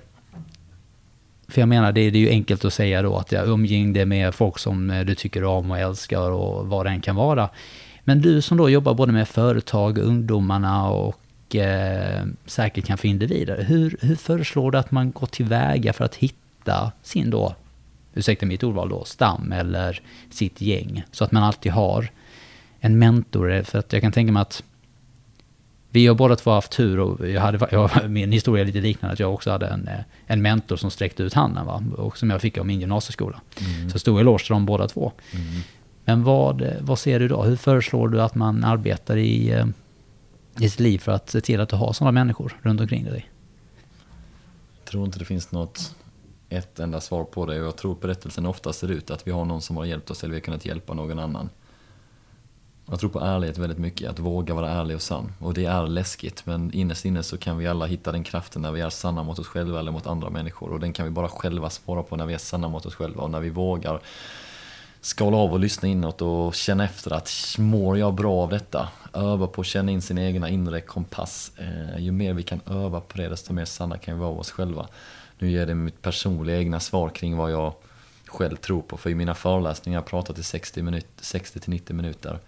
för jag menar det, är ju enkelt att säga då att jag umgängde med folk som eh, du tycker om och älskar och vad det än kan vara. Men du som då jobbar både med företag, ungdomarna och eh, säkert kan få individer. Hur, hur föreslår du att man går tillväga för att hitta sin då, ursäkta mitt ordval då, stam eller sitt gäng? Så att man alltid har en mentor. För att jag kan tänka mig att vi har båda två haft tur och jag hade, jag, min historia är lite liknande, att jag också hade en, en mentor som sträckte ut handen, va? och som jag fick av min gymnasieskola. Mm. Så stor eloge till dem båda två. Mm. Men vad, vad ser du då? Hur föreslår du att man arbetar i eh, i sitt liv för att se till att du har sådana människor runt omkring dig? Jag tror inte det finns något ett enda svar på det och jag tror berättelsen ofta ser ut att vi har någon som har hjälpt oss eller vi har kunnat hjälpa någon annan. Jag tror på ärlighet väldigt mycket, att våga vara ärlig och sann. Och det är läskigt, men innerst inne så kan vi alla hitta den kraften när vi är sanna mot oss själva eller mot andra människor. Och den kan vi bara själva svara på när vi är sanna mot oss själva och när vi vågar skala av och lyssna inåt och känna efter att mår jag bra av detta? Öva på att känna in sin egna inre kompass. Eh, ju mer vi kan öva på det desto mer sanna kan vi vara oss själva. Nu ger det mitt personliga egna svar kring vad jag själv tror på. För i mina föreläsningar jag pratat i 60-90 minuter.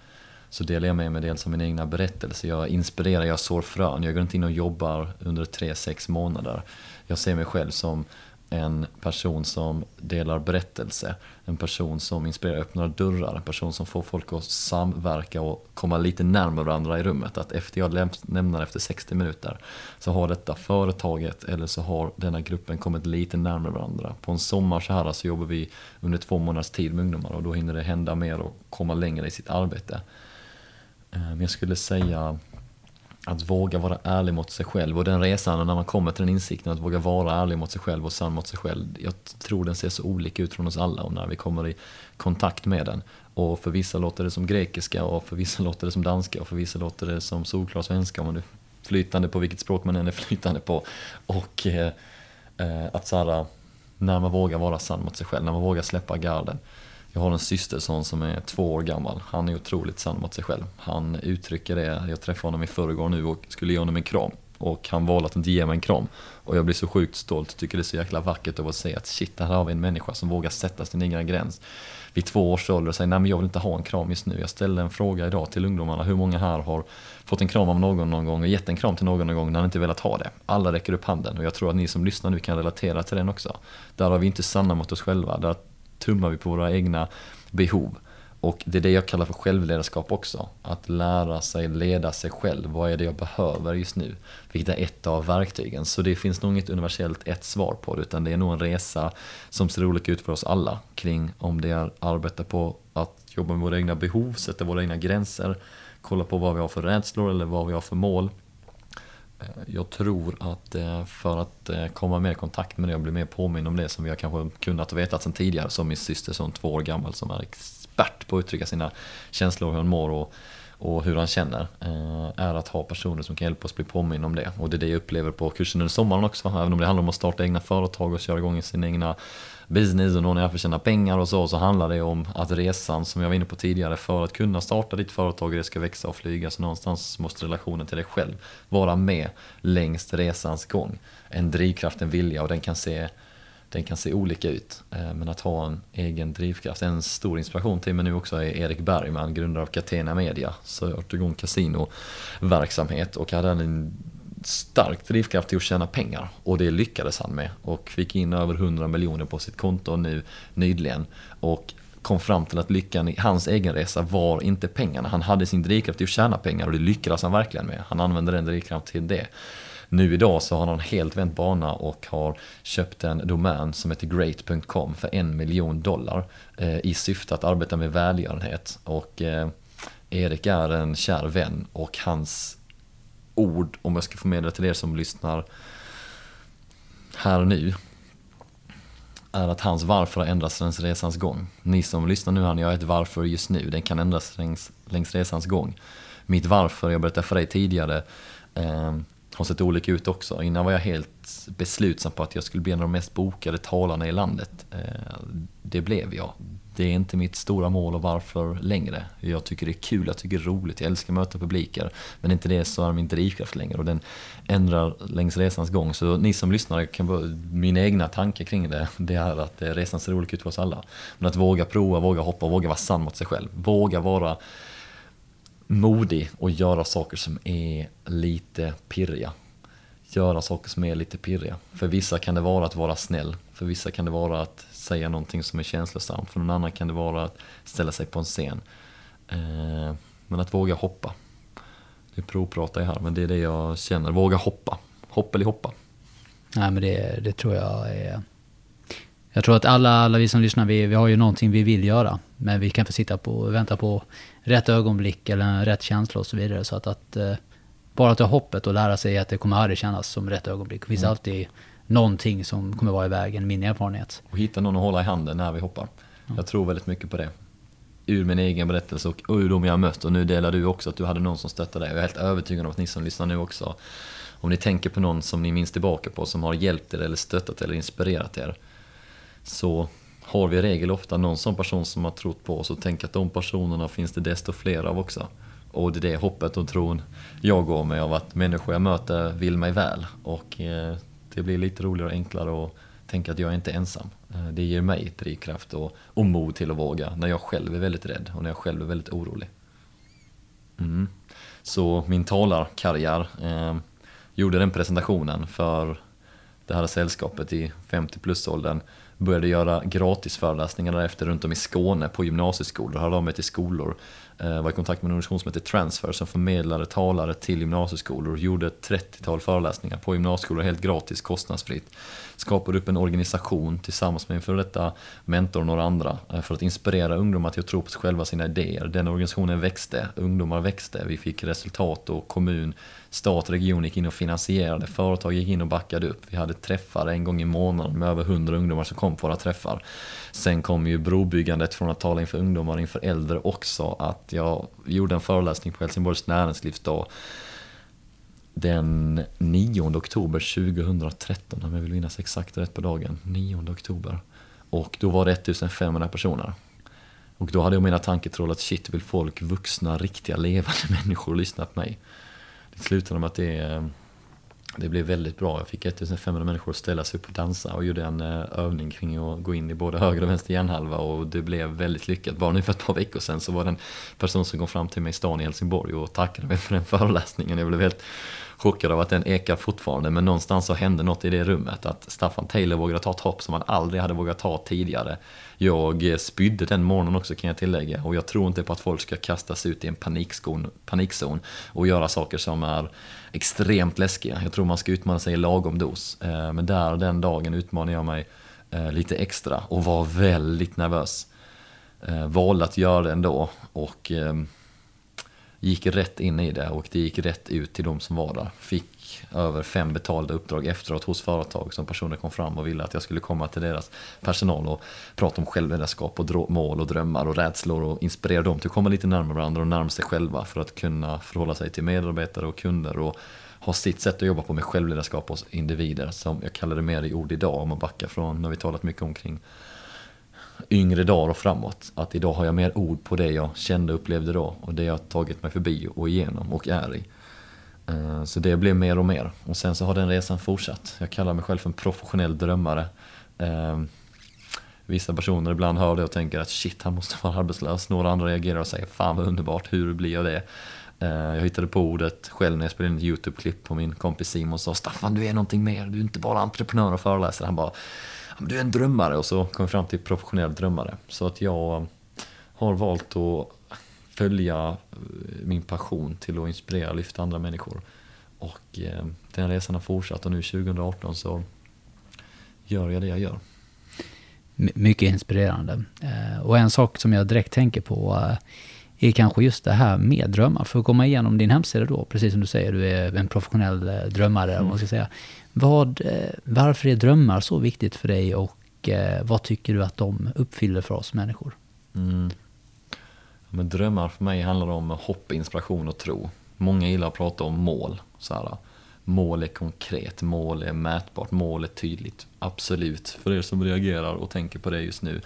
så delar jag med mig dels av min egna berättelse. Jag inspirerar, jag sår frön. Jag går inte in och jobbar under tre, sex månader. Jag ser mig själv som en person som delar berättelse, en person som inspirerar, öppnar dörrar, en person som får folk att samverka och komma lite närmare varandra i rummet. Att efter jag lämnar efter 60 minuter så har detta företaget eller så har denna gruppen kommit lite närmare varandra. På en sommar så här så jobbar vi under två månaders tid med ungdomar och då hinner det hända mer och komma längre i sitt arbete. Men jag skulle säga att våga vara ärlig mot sig själv och den resan när man kommer till den insikten att våga vara ärlig mot sig själv och sann mot sig själv. Jag tror den ser så olika ut från oss alla och när vi kommer i kontakt med den. Och för vissa låter det som grekiska och för vissa låter det som danska och för vissa låter det som solklar svenska om man är flytande på vilket språk man än är flytande på. Och eh, eh att så när man vågar vara sann mot sig själv, när man vågar släppa garden. Jag har en systerson som är två år gammal. Han är otroligt sann mot sig själv. Han uttrycker det, jag träffade honom i förrgår nu och skulle ge honom en kram. Och han valde att inte ge mig en kram. Och jag blir så sjukt stolt, tycker det är så jäkla vackert av att se att shit, här har vi en människa som vågar sätta sin egen gräns. Vid två års ålder och säger, nej men jag vill inte ha en kram just nu. Jag ställde en fråga idag till ungdomarna, hur många här har fått en kram av någon någon gång och gett en kram till någon någon gång när han inte velat ha det? Alla räcker upp handen och jag tror att ni som lyssnar nu kan relatera till den också. Där har vi inte sanna mot oss själva, där tummar vi på våra egna behov. Och det är det jag kallar för självledarskap också. Att lära sig leda sig själv. Vad är det jag behöver just nu? Vilket är ett av verktygen. Så det finns nog inget universellt ett svar på det. Utan det är nog en resa som ser olika ut för oss alla. Kring om det är att arbeta på att jobba med våra egna behov, sätta våra egna gränser. Kolla på vad vi har för rädslor eller vad vi har för mål. Eh, jag tror att eh, för att eh, komma mer i kontakt med det och bli mer påminn om det som vi har kanske kunnat veta sedan tidigare, som min syster som två år gammal som är expert på att uttrycka sina känslor, hur hon mår och, och hur han känner, är att ha personer som kan hjälpa oss bli påminn om det. Och det är det jag upplever på kursen under sommaren också, även om det handlar om att starta egna företag och köra igång sina egna business och någon är här för att tjäna pengar och så, så handlar det om att resan som jag var inne på tidigare, för att kunna starta ditt företag och det ska växa och flyga, så någonstans måste relationen till dig själv vara med längs resans gång. En drivkraft, en vilja och den kan se den kan se olika ut, eh, men att ha en egen drivkraft. En stor inspiration till mig nu också är Erik Bergman, grundare av Catena Media. Så jag igång kasinoverksamhet och hade en stark drivkraft till att tjäna pengar och det lyckades han med och fick in över 100 miljoner på sitt konto nu nyligen och kom fram till att lyckan i hans egen resa var inte pengarna. Han hade sin drivkraft till att tjäna pengar och det lyckades han verkligen med. Han använde den drivkraften till det. Nu idag så har han helt vänt bana och har köpt en domän som heter great.com för en miljon dollar eh, i syfte att arbeta med välgörenhet. Och eh, Erik är en kär vän och hans ord, om jag ska förmedla till er som lyssnar här och nu, är att hans varför har ändrats längs resans gång. Ni som lyssnar nu, han, jag har ett varför just nu, den kan ändras längs, längs resans gång. Mitt varför, jag berättade för dig tidigare, eh, har sett olika ut också. Innan var jag helt beslutsam på att jag skulle bli en av de mest bokade talarna i landet. Eh, det blev jag det är inte mitt stora mål och varför längre. Jag tycker det är kul, jag tycker det är roligt, jag älskar att möta publiker. Men inte det så är min drivkraft längre och den ändrar längs resans gång. Så ni som lyssnar, kan bara, min egna tanke kring det, det är att eh, resan ser olika ut för oss alla. Men att våga prova, våga hoppa, våga vara sann mot sig själv. Våga vara modig och göra saker som är lite pirriga. Göra saker som är lite pirriga. För vissa kan det vara att vara snäll. För vissa kan det vara att säga någonting som är känslosamt. För någon annan kan det vara att ställa sig på en scen. Eh, men att våga hoppa. Nu provpratar jag här, men det är det jag känner. Våga hoppa. Hopp eller hoppa. Nej, men det, det tror jag är... Jag tror att alla, alla vi som lyssnar, vi, vi har ju någonting vi vill göra. Men vi kan få sitta på och vänta på rätt ögonblick eller rätt känsla och så vidare. Så att, att eh, bara ta hoppet och lära sig att det kommer aldrig kännas som rätt ögonblick. Det finns mm. alltid någonting som kommer vara i vägen, min erfarenhet. Och hitta någon att hålla i handen när vi hoppar. Ja. Jag tror väldigt mycket på det. Ur min egen berättelse och ur de jag har mött och nu delar du också att du hade någon som stöttade dig. Jag är helt övertygad om att ni som lyssnar nu också, om ni tänker på någon som ni minns tillbaka på som har hjälpt er eller stöttat eller inspirerat er, så har vi i regel ofta någon sån person som har trott på oss och tänker att de personerna finns det desto fler av också. Och det är det hoppet och tron jag går med av att människor jag möter vill mig väl. Och eh, det blir lite roligare och enklare att tänka att jag är inte ensam. Eh, det ger mig drivkraft och, och mod till att våga när jag själv är väldigt rädd och när jag själv är väldigt orolig. Mm. Så min talarkarriär eh, gjorde den presentationen för det här sällskapet i 50 plus-åldern. Började göra gratisföreläsningar därefter runt om i Skåne på gymnasieskolor. Hörde av mig till skolor. Eh, var i kontakt med en organisation som heter Transfer som förmedlade talare till gymnasieskolor. Gjorde ett 30-tal föreläsningar på gymnasieskolor helt gratis, kostnadsfritt. Skapade upp en organisation tillsammans med en före detta mentor och några andra eh, för att inspirera ungdomar till att tro på sig själva och sina idéer. Den organisationen växte, ungdomar växte, vi fick resultat och kommun, stat, och region gick in och finansierade, företag gick in och backade upp. Vi hade träffar en gång i månaden med över 100 ungdomar som kom på våra träffar. Sen kom ju brobyggandet från att tala inför ungdomar inför äldre också, att jag gjorde en föreläsning på Helsingborgs näringslivsdag den 9 oktober 2013, om jag vill minnas exakt rätt på dagen. 9 oktober. Och då var det 1500 personer. Och då hade jag mina tanketroll att shit, vill folk, vuxna, riktiga, levande människor lyssna på mig? Det slutade med att det, det blev väldigt bra. Jag fick 1500 människor att ställa sig upp och dansa och gjorde en eh, övning kring att gå in i både höger och vänster hjärnhalva och det blev väldigt lyckat. Bara nu för ett par veckor sedan så var det en person som kom fram till mig i stan i Helsingborg och tackade mig för den föreläsningen. Jag blev helt chockad av att den ekar fortfarande men någonstans så hände något i det rummet att Staffan Taylor vågade ta ett hopp som han aldrig hade vågat ta tidigare. Jag eh, spydde den morgonen också kan jag tillägga och jag tror inte på att folk ska kastas ut i en panikzon, panikzon och göra saker som är extremt läskiga. Jag tror man ska utmana sig i lagom dos. Eh, men där den dagen utmanade jag mig eh, lite extra och var väldigt nervös. Valde att göra det ändå och ehm, gick rätt in i det och det gick rätt ut till de som var där. Fick över fem betalda uppdrag efteråt hos företag som personer kom fram och ville att jag skulle komma till deras personal och prata om självledarskap och mål och drömmar och rädslor och inspirera dem till att komma lite närmare varandra och närma sig själva för att kunna förhålla sig till medarbetare och kunder och ha sitt sätt att jobba på med självledarskap hos individer som jag kallar det mer i ord idag om man backar från, när vi talat mycket omkring yngre dagar och framåt. Att idag har jag mer ord på det jag kände och upplevde då och det jag tagit mig förbi och igenom och är i. Eh, så det blev mer och mer. Och sen så har den resan fortsatt. Jag kallar mig själv för en professionell drömmare. Eh, vissa personer ibland hör det och tänker att shit, han måste vara arbetslös. Några andra reagerar och säger fan vad underbart, hur blir jag det? Eh, jag hittade på ordet själv när jag spelade in ett YouTube-klipp på min kompis Simon och sa Staffan du är någonting mer, du är inte bara entreprenör och föreläsare. Han bara du är en drömmare och så kom jag fram till professionell drömmare. Så att jag har valt att följa eh, min passion till att inspirera och lyfta andra människor. Och eh, den resan har fortsatt och nu 2018 så gör jag det jag gör. mycket inspirerande. Eh, och en sak som jag direkt tänker på är kanske just det här med drömmar. För att komma igenom din hemsida då, precis som du säger, du är en professionell drömmare, mm. man ska säga. Vad, eh, varför är drömmar så viktigt för dig och eh, vad tycker du att de uppfyller för oss människor? Mm. Men drömmar för mig handlar om hopp, inspiration och tro. Många gillar att prata om mål. Så här, mål är konkret, mål är mätbart, mål är tydligt. Absolut, för er som reagerar och tänker på det just nu.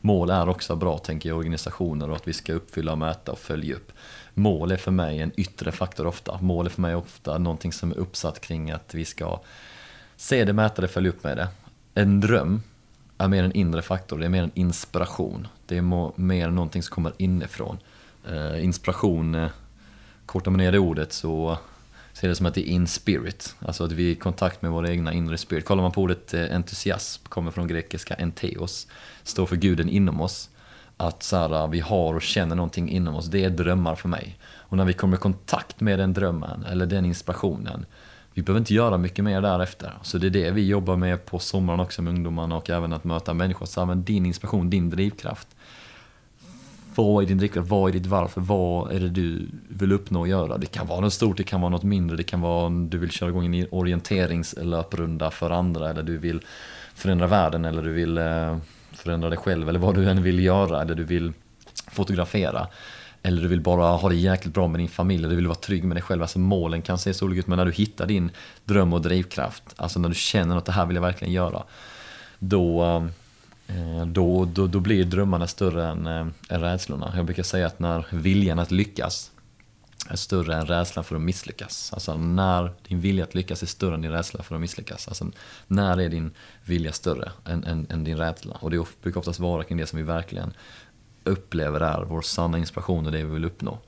Mål är också bra, tänker jag, i organisationer och att vi ska uppfylla, mäta och följa upp. Mål är för mig en yttre faktor ofta. Mål är för mig ofta någonting som är uppsatt kring att vi ska Se det, mäta det, följ upp med det. En dröm är mer en inre faktor, det är mer en inspiration. Det är mer någonting som kommer inifrån. Eh, inspiration, eh, kortar man ner det ordet så ser det som att det är in spirit, alltså att vi är i kontakt med vår egna inre spirit. Kollar man på ordet eh, entusiasm, kommer från grekiska enteos, står för guden inom oss. Att så här, vi har och känner någonting inom oss, det är drömmar för mig. Och när vi kommer i kontakt med den drömmen, eller den inspirationen, vi behöver inte göra mycket mer därefter. Så det är det vi jobbar med på sommaren också med ungdomarna och även att möta människor. Så använd din inspiration, din drivkraft. Vad är din drivkraft? Vad är ditt varför? Vad är det du vill uppnå och göra? Det kan vara något stort, det kan vara något mindre. Det kan vara om du vill köra igång en orienteringslöprunda för andra eller du vill förändra världen eller du vill eh, förändra dig själv eller vad du än vill göra eller du vill fotografera. Eller du vill bara ha det jäkligt bra med din familj, eller du vill vara trygg med dig själv. Alltså målen kan se så olika ut, men när du hittar din dröm och drivkraft, alltså när du känner att det här vill jag verkligen göra, då, eh, då, då, då blir drömmarna större än, eh, än rädslorna. Jag brukar säga att när viljan att lyckas är större än rädslan för att misslyckas. Alltså när din vilja att lyckas är större än din rädsla för att misslyckas. Alltså när är din vilja större än, än, än din rädsla? Och det brukar oftast vara kring det som vi verkligen upplever är vår sanna inspiration och det vi vill uppnå.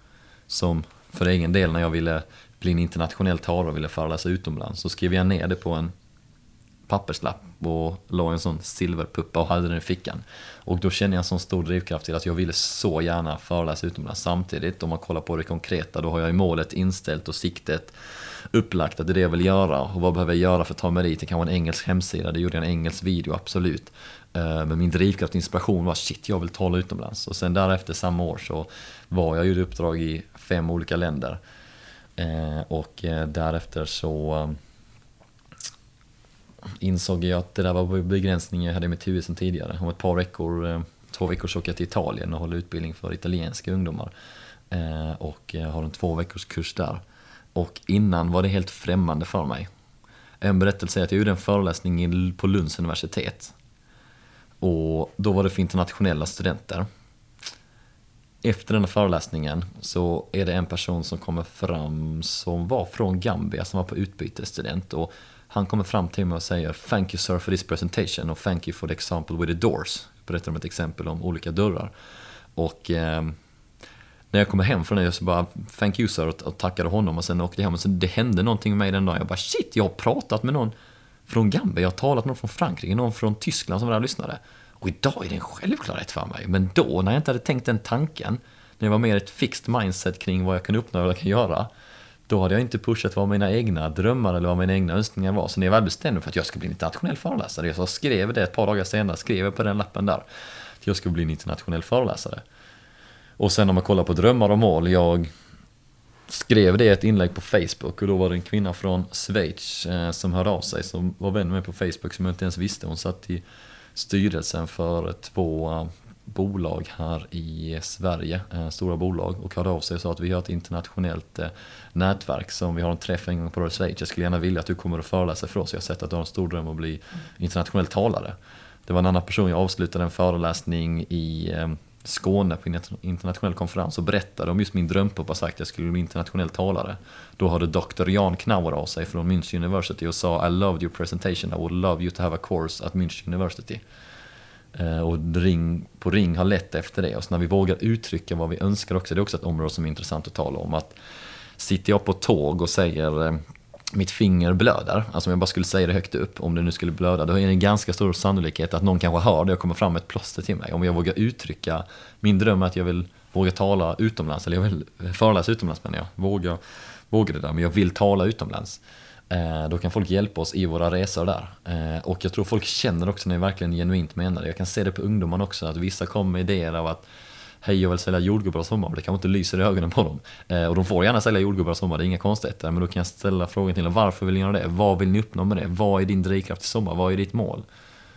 Som för egen del när jag ville bli en internationell talare och ville föreläsa utomlands. Så skrev jag ner det på en papperslapp och la en sån silverpuppa och hade den i fickan. Och då kände jag en sån stor drivkraft till att jag ville så gärna föreläsa utomlands. Samtidigt, om man kollar på det konkreta, då har jag ju målet inställt och siktet upplagt att det är det jag vill göra. Och vad behöver jag göra för att ta mig dit? Det kan vara en engelsk hemsida, det gjorde jag en engelsk video, absolut. Eh, men min drivkraft och inspiration var shit, jag vill tala utomlands. Och sen därefter samma år så var jag gjorde uppdrag i fem olika länder. Eh, och eh, därefter så insåg jag att det där var begränsningen jag hade i mitt huvud sedan tidigare. Om ett par veckor, eh, två veckor så åker jag till Italien och håller utbildning för italienska ungdomar. Eh, och har en två veckors kurs där. Och innan var det helt främmande för mig. En berättelse är att jag gjorde en föreläsning på Lunds universitet. Och då var det för internationella studenter. Efter den här föreläsningen så är det en person som kommer fram som var från Gambia, som var på utbytesstudent. Och han kommer fram till mig och säger Thank you sir for this presentation och thank you for the example with the doors. Jag berättar om ett exempel om olika dörrar. Och eh, när jag kommer hem från det så bara Thank you sir och tackade honom och sen åkte jag hem och sen det hände någonting med mig den dagen. Jag bara shit, jag har pratat med någon från Gambia, jag har talat med någon från Frankrike, någon från Tyskland som var där och lyssnade. Och idag är det en självklarhet för mig. Men då, när jag inte hade tänkt den tanken, när jag var mer ett fixed mindset kring vad jag kan uppnå och vad jag kan göra, då hade jag inte pushat vad mina egna drömmar eller vad mina egna önskningar var. Så när jag väl bestämde för att jag ska bli en internationell föreläsare, jag skrev det ett par dagar senare, skrev jag på den lappen där, att jag ska bli en internationell föreläsare. Och sen om man kollar på drömmar och mål, jag skrev det i ett inlägg på Facebook och då var det en kvinna från Schweiz eh, som hörde av sig som var vän med mig på Facebook som jag inte ens visste. Hon satt i styrelsen för två eh, bolag här i Sverige, eh, stora bolag och hörde av sig och sa att vi har ett internationellt eh, nätverk som vi har en träff en gång på år i Schweiz. Jag skulle gärna vilja att du kommer och föreläser för oss. Jag har sett att du har en stor dröm att bli internationell talare. Det var en annan person, jag avslutade en föreläsning i eh, Skåne på en internationell konferens och berättade om just min drömpappa sagt att jag skulle bli internationell talare. Då hörde Dr. Jan Knauer av sig från München University och sa I loved your presentation, I would love you to have a course at München University. Eh, och ring på ring har lett efter det. Och så när vi vågar uttrycka vad vi önskar också, det är också ett område som är intressant att tala om. Att sitter jag på tåg och säger eh, mitt finger blöder, alltså om jag bara skulle säga det högt upp, om det nu skulle blöda, då är det en ganska stor sannolikhet att någon kanske hör det och kommer fram med ett plåster till mig. Om jag vågar uttrycka, min dröm är att jag vill våga tala utomlands, eller jag vill föreläsa utomlands menar jag, våga, våga det där, men jag vill tala utomlands. Eh, då kan folk hjälpa oss i våra resor där. Eh, och jag tror folk känner också när jag verkligen genuint menar det. Jag kan se det på ungdomarna också, att vissa kommer med idéer av att hej jag vill sälja jordgubbar och sommar, det kanske inte lyser i ögonen på dem. Eh, och de får gärna sälja jordgubbar och sommar, det är inga konstigheter. Men då kan jag ställa frågan till dem, varför vill ni göra det? Vad vill ni uppnå med det? Vad är din drivkraft i sommar? Vad är ditt mål?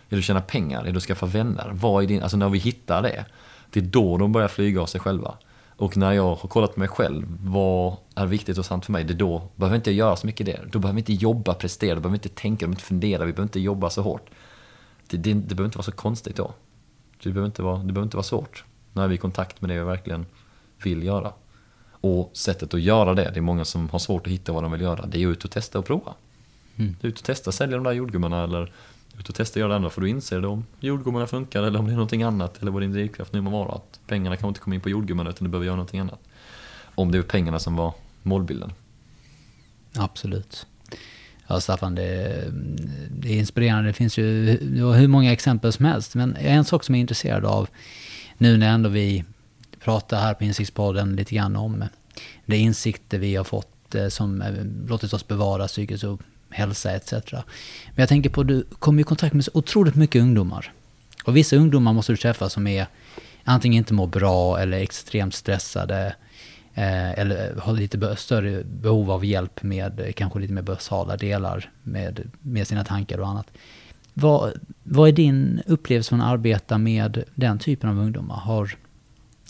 Är det att tjäna pengar? Är det att skaffa vänner? Vad är din, alltså när vi hittar det, det är då de börjar flyga av sig själva. Och när jag har kollat på mig själv, vad är viktigt och sant för mig? Det då behöver inte jag göra så mycket det. Då behöver vi inte jobba, prestera, då behöver vi inte tänka, vi inte fundera, vi behöver inte jobba så hårt. Det, det, det behöver inte vara så konstigt då. Det behöver inte vara, det behöver inte vara svårt när vi är i kontakt med det vi verkligen vill göra. Och sättet att göra det, det är många som har svårt att hitta vad de vill göra, det är ut och testa och prova. Mm. Ut och testa, sälja de där jordgubbarna eller ut och testa att göra det andra för du inser det om jordgubbarna funkar eller om det är någonting annat eller vad din drivkraft nu må vara. Att pengarna kan inte komma in på jordgubbarna utan du behöver göra någonting annat. Om det är pengarna som var målbilden. Absolut. Ja, Staffan, det, det är inspirerande. Det finns ju hur många exempel som helst. Men en sak som jag är intresserad av nu när ändå vi pratar här på Insiktspodden lite grann om de insikter vi har fått eh, som eh, låtit oss bevara psykisk hälsa etc. Men jag tänker på, du kommer i kontakt med så otroligt mycket ungdomar. Och vissa ungdomar måste du träffa som är antingen inte mår bra eller extremt stressade. Eh, eller har lite större behov av hjälp med eh, kanske lite mer basala delar med, med sina tankar och annat. Vad, vad är din upplevelse från att arbeta med den typen av ungdomar? Har,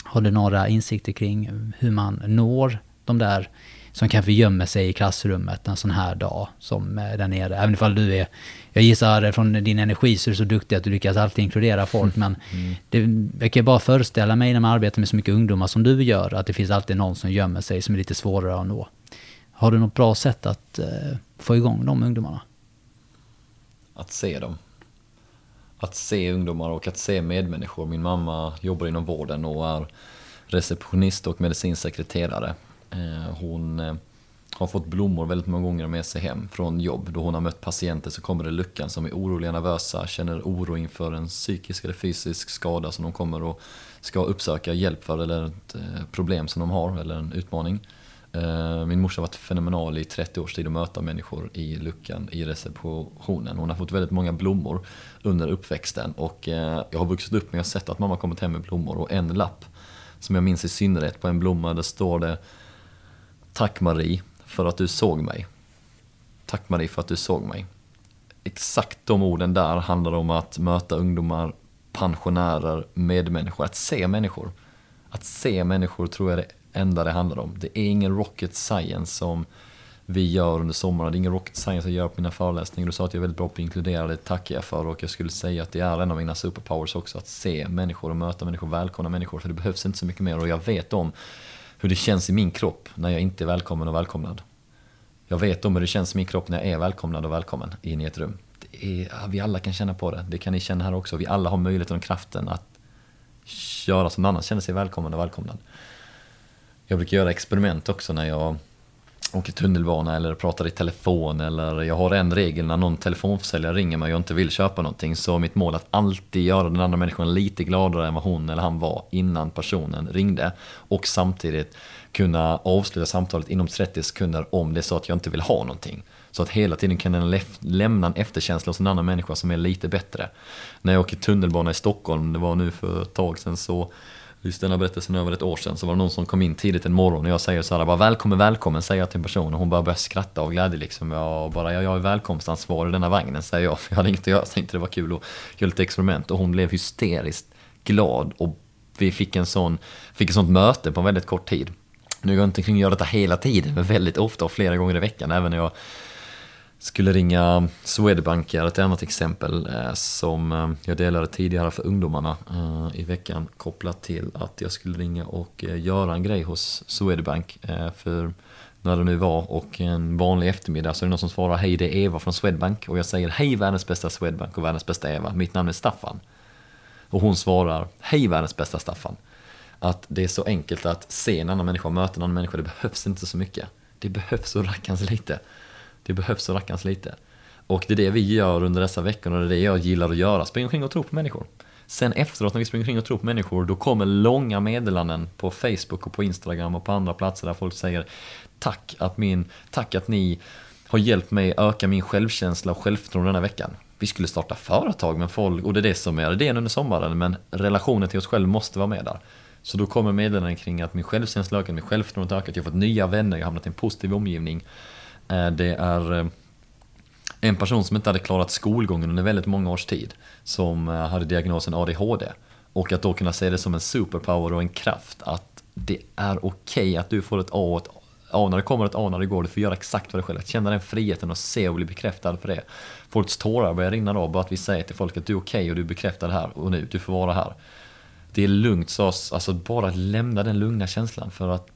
har du några insikter kring hur man når de där som kanske gömmer sig i klassrummet en sån här dag som där nere. Även ifall du är, jag gissar från din energi så är du så duktig att du lyckas alltid inkludera folk. Men mm. det, jag kan bara föreställa mig när man arbetar med så mycket ungdomar som du gör, att det finns alltid någon som gömmer sig som är lite svårare att nå. Har du något bra sätt att uh, få igång de ungdomarna? att se dem. Att se ungdomar och att se medmänniskor. Min mamma jobbar inom vården och är receptionist och medicinsekreterare. Eh, hon eh, har fått blommor väldigt många gånger med sig hem från jobb. Då hon har mött patienter så kommer det luckan som är oroliga, nervösa, känner oro inför en psykisk eller fysisk skada som de kommer och ska uppsöka hjälp för eller ett eh, problem som de har eller en utmaning. Min morsa har varit fenomenal i 30 års tid att möta människor i luckan i receptionen. Hon har fått väldigt många blommor under uppväxten och jag har vuxit upp med att sett att mamma kommit hem med blommor och en lapp som jag minns i synnerhet på en blomma, där står det Tack Marie för att du såg mig. Tack Marie för att du såg mig. Exakt de orden där handlar om att möta ungdomar, pensionärer, medmänniskor, att se människor. Att se människor tror jag är det enda det handlar om. Det är ingen rocket science som vi gör under sommaren. Det är ingen rocket science jag gör på mina föreläsningar. Du sa att jag är väldigt bra på att inkludera, det tackar jag för. Och jag skulle säga att det är en av mina superpowers också, att se människor och möta människor, välkomna människor. För det behövs inte så mycket mer och jag vet om hur det känns i min kropp när jag inte är välkommen och välkomnad. Jag vet om hur det känns i min kropp när jag är välkomnad och välkommen in i ett rum. Är, vi alla kan känna på det, det kan ni känna här också. Vi alla har möjligheten och kraften att göra som någon annan känner sig välkommen och välkomnad. Jag brukar göra experiment också när jag åker tunnelbana eller pratar i telefon eller jag har en regel när någon telefonförsäljare ringer mig och jag inte vill köpa någonting så är mitt mål att alltid göra den andra människan lite gladare än vad hon eller han var innan personen ringde och samtidigt kunna avsluta samtalet inom 30 sekunder om det är så att jag inte vill ha någonting. Så att hela tiden kan den lämna en efterkänsla hos en annan människa som är lite bättre. När jag åker tunnelbana i Stockholm, det var nu för ett tag sedan så just denna berättelsen över ett år sedan så var det någon som kom in tidigt en morgon och jag säger så här bara välkommen, välkommen säger jag till en person och hon bara börjar skratta av glädje liksom. Jag bara, ja, jag är välkomstansvarig i denna vagnen säger jag för jag hade inget att göra, Jag tänkte det var kul att göra lite experiment och hon blev hysteriskt glad och vi fick en sån, fick ett sånt möte på en väldigt kort tid. Nu går jag inte kring att göra detta hela tiden, men väldigt ofta och flera gånger i veckan, även när jag skulle ringa Swedbank är ett annat exempel eh, som eh, jag delade tidigare för ungdomarna eh, i veckan kopplat till att jag skulle ringa och göra en grej hos Swedbank för när det nu var och en vanlig eftermiddag så är det någon som svarar hej det är Eva från Swedbank och jag säger hej världens bästa Swedbank och världens bästa Eva, mitt namn är Staffan. Och hon svarar hej världens bästa Staffan. Att det är så enkelt att se en annan människa och möta en annan människa, det behövs inte så mycket. Det behövs så rackans lite. Det behövs så rackarns lite. Och det är det vi gör under dessa veckor och det är det jag gillar att göra, springa omkring och tro på människor. Sen efteråt när vi springer omkring och tror på människor, då kommer långa meddelanden på Facebook och på Instagram och på andra platser där folk säger Tack att, min, tack att ni har hjälpt mig öka min självkänsla och självförtroende den här veckan. Vi skulle starta företag med folk, och det är det som är idén under sommaren, men relationen till oss själva måste vara med där. Så då kommer meddelanden kring att min självkänsla ökat, min självförtroende ökat, jag har fått nya vänner, jag har hamnat i en positiv omgivning. Eh, det är eh, en person som inte hade klarat skolgången under väldigt många års tid. Som eh, hade diagnosen ADHD. Och att då kunna se det som en superpower och en kraft. Att det är okej okay att du får ett A och ett A när det kommer ett A när det går. Du får göra exakt vad du själv. Att känna den friheten och se och bli bekräftad för det. Folks tårar börjar rinna då. Bara att vi säger till folk att du är okej okay och du är bekräftad här och nu. Du får vara här. Det är lugnt så alltså bara att lämna den lugna känslan. För att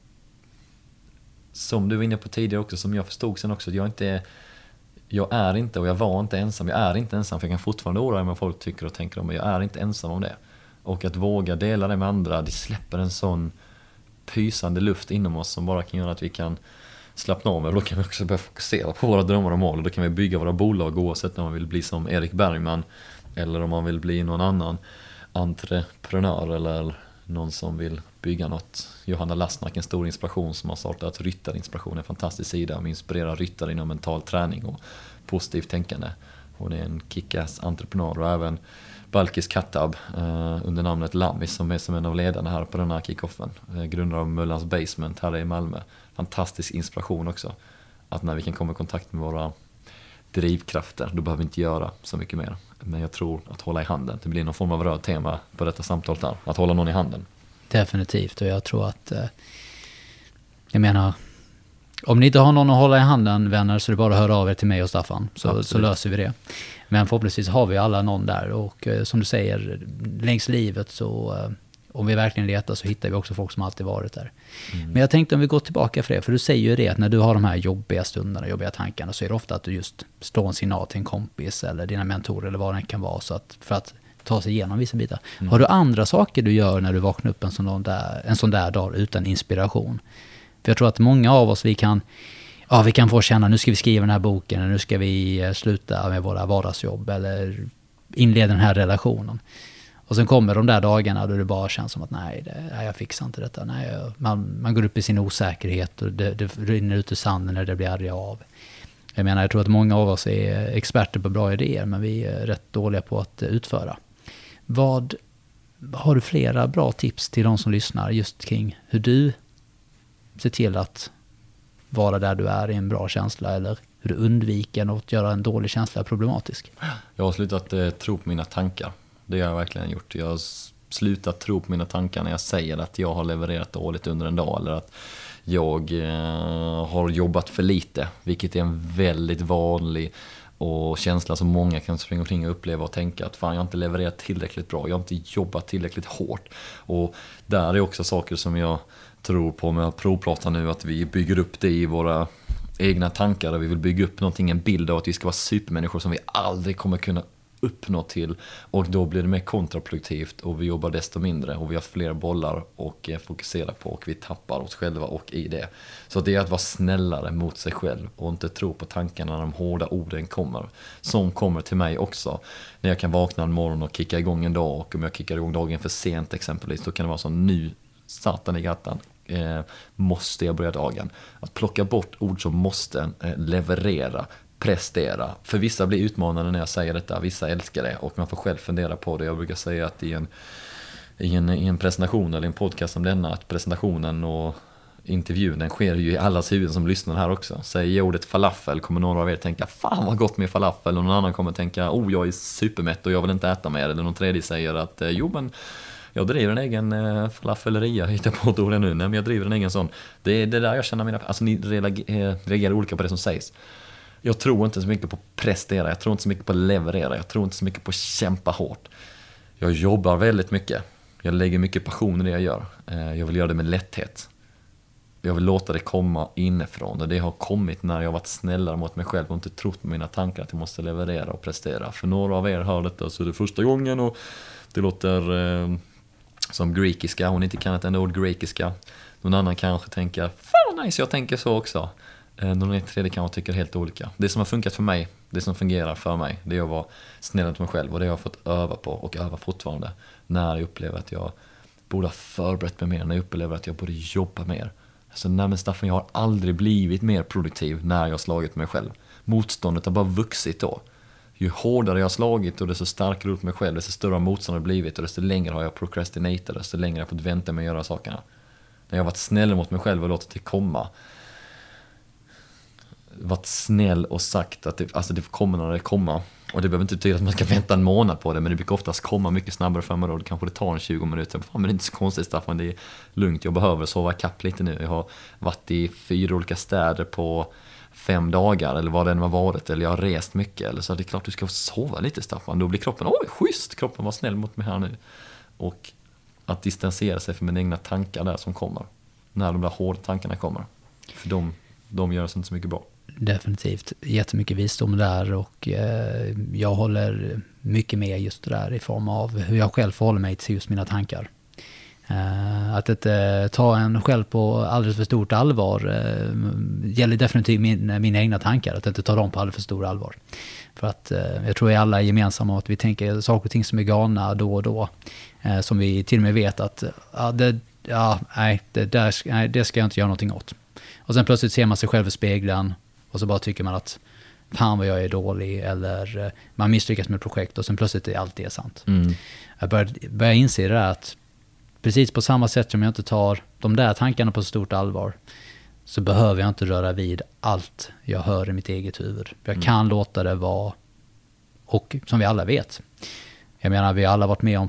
som du var inne på tidigare också, som jag förstod sen också, att jag inte jag är inte och jag var inte ensam. Jag är inte ensam för jag kan fortfarande oroa mig om vad folk tycker och tänker om mig. Jag är inte ensam om det. Och att våga dela det med andra, det släpper en sån pysande luft inom oss som bara kan göra att vi kan slappna av och då kan vi också börja fokusera på våra drömmar och mål och då kan vi bygga våra bolag oavsett om man vill bli som Erik Bergman eller om man vill bli någon annan entreprenör eller någon som vill bygga något. Johanna Lassnack, en stor inspiration som har startat Ryttarinspiration, en fantastisk sida som inspirerar ryttare inom mental träning och positivt tänkande. Hon är en kickass entreprenör och även Balkis Kattab eh, under namnet Lamis som är som en av ledarna här på den här kickoffen. Eh, grundare av Mullans Basement här i Malmö. Fantastisk inspiration också. Att när vi kan komma i kontakt med våra drivkrafter, då behöver vi inte göra så mycket mer. Men jag tror att hålla i handen, det blir någon form av röd tema på detta samtalet här. Att hålla någon i handen. Definitivt, och jag tror att... Eh, jag menar, om ni inte har någon att hålla i handen, vänner, så är det bara att höra av er till mig och Staffan, så, så löser vi det. Men förhoppningsvis har vi alla någon där, och eh, som du säger, längs livet så... Eh, om vi verkligen letar så hittar vi också folk som alltid varit där. Mm. Men jag tänkte om vi går tillbaka för det, för du säger ju det att när du har de här jobbiga stunderna, jobbiga tankarna, så är det ofta att du just slår en signal till en kompis eller dina mentorer eller vad det kan vara, så att, för att ta sig igenom vissa bitar. Mm. Har du andra saker du gör när du vaknar upp en sån där, en sån där dag utan inspiration? För jag tror att många av oss, vi kan, ja, vi kan få känna nu ska vi skriva den här boken, eller nu ska vi eh, sluta med våra vardagsjobb, eller inleda den här relationen. Och sen kommer de där dagarna då det bara känns som att nej, det, nej jag fixar inte detta. Nej, jag, man, man går upp i sin osäkerhet och det, det rinner ut i sanden när det blir aldrig av. Jag menar, jag tror att många av oss är experter på bra idéer, men vi är rätt dåliga på att utföra. Vad har du flera bra tips till de som lyssnar just kring hur du ser till att vara där du är i en bra känsla eller hur du undviker att göra en dålig känsla problematisk? Jag har slutat eh, tro på mina tankar. Det har jag verkligen gjort. Jag har slutat tro på mina tankar när jag säger att jag har levererat dåligt under en dag eller att jag eh, har jobbat för lite, vilket är en väldigt vanlig och känsla som många kan springa omkring och uppleva och tänka att fan jag har inte levererat tillräckligt bra, jag har inte jobbat tillräckligt hårt. Och där är också saker som jag tror på med att provprata nu, att vi bygger upp det i våra egna tankar och vi vill bygga upp någonting, en bild av att vi ska vara supermänniskor som vi aldrig kommer kunna uppnå till och då blir det mer kontraproduktivt och vi jobbar desto mindre och vi har fler bollar och eh, fokusera på och vi tappar oss själva och i det. Så det är att vara snällare mot sig själv och inte tro på tankarna när de hårda orden kommer. Som kommer till mig också. När jag kan vakna en morgon och kicka igång en dag och om jag kickar igång dagen för sent exempelvis då kan det vara så nu satan i gattan eh, måste jag börja dagen. Att plocka bort ord som måste, eh, leverera, prestera. För vissa blir utmanande när jag säger detta, vissa älskar det och man får själv fundera på det. Jag brukar säga att i en, i en, i en presentation eller en podcast som denna, att presentationen och intervjun, den sker ju i allas huvuden som lyssnar här också. Säger jag ordet falafel kommer några av er tänka fan vad gott med falafel och någon annan kommer tänka oh jag är supermätt och jag vill inte äta mer. Eller någon tredje säger att eh, jo men jag driver en egen eh, falafelleria, hittar på ett ord nu, Nej, men jag driver en egen sån. Det är det där jag känner mina, alltså ni eh, reagerar olika på det som sägs. Jag tror inte så mycket på att prestera, jag tror inte så mycket på att leverera, jag tror inte så mycket på att kämpa hårt. Jag jobbar väldigt mycket. Jag lägger mycket passion i det jag gör. Eh, jag vill göra det med lätthet. Jag vill låta det komma inifrån och det har kommit när jag varit snällare mot mig själv och inte trott på mina tankar att jag måste leverera och prestera. För några av er hör detta så är det första gången och det låter eh, som grekiska, hon inte kan ett enda ord grekiska. Någon annan kanske tänker, fan nice, jag tänker så också. Eh, någon tredje kanske tycker helt olika. Det som har funkat för mig, det som fungerar för mig, det är att vara snäll mot mig själv och det har jag fått öva på och öva fortfarande. När jag upplever att jag borde ha förberett mig mer, när jag upplever att jag borde jobba mer. Alltså, nej men Staffan, jag har aldrig blivit mer produktiv när jag har slagit mig själv. Motståndet har bara vuxit då. Ju hårdare jag har slagit och desto starkare ut mig själv, desto större har motståndet blivit och desto längre har jag procrastinatat, desto längre har jag fått vänta med att göra sakerna. När jag har varit snäll mot mig själv och låtit det komma, varit snäll och sagt att det, alltså det kommer när det kommer. Och det behöver inte betyda att man ska vänta en månad på det, men det brukar oftast komma mycket snabbare för mig då. Det kanske det tar en 20 minuter. Fan, men det är inte så konstigt Staffan, det är lugnt. Jag behöver sova kapp lite nu. Jag har varit i fyra olika städer på fem dagar eller vad det än har varit. Eller jag har rest mycket. Eller så det är klart du ska sova lite Staffan. Då blir kroppen, oj schysst, kroppen var snäll mot mig här nu. Och att distansera sig från mina egna tankar där som kommer. När de där hårda tankarna kommer. För de, de gör oss inte så mycket bra definitivt jättemycket visdom där och eh, jag håller mycket med just det där i form av hur jag själv förhåller mig till just mina tankar. Eh, att inte ta en själv på alldeles för stort allvar eh, gäller definitivt min, mina egna tankar, att inte ta dem på alldeles för stort allvar. För att eh, jag tror vi alla är gemensamma att vi tänker saker och ting som är galna då och då. Eh, som vi till och med vet att, ja, det, ja nej, det, där, nej, det ska jag inte göra någonting åt. Och sen plötsligt ser man sig själv i spegeln och så bara tycker man att fan vad jag är dålig eller eh, man misslyckas med projekt och sen plötsligt är allt det sant. Mm. Jag börjar, börjar inse det där att precis på samma sätt som jag inte tar de där tankarna på stort allvar så behöver jag inte röra vid allt jag hör i mitt eget huvud. Jag mm. kan låta det vara, och som vi alla vet, jag menar vi har alla varit med om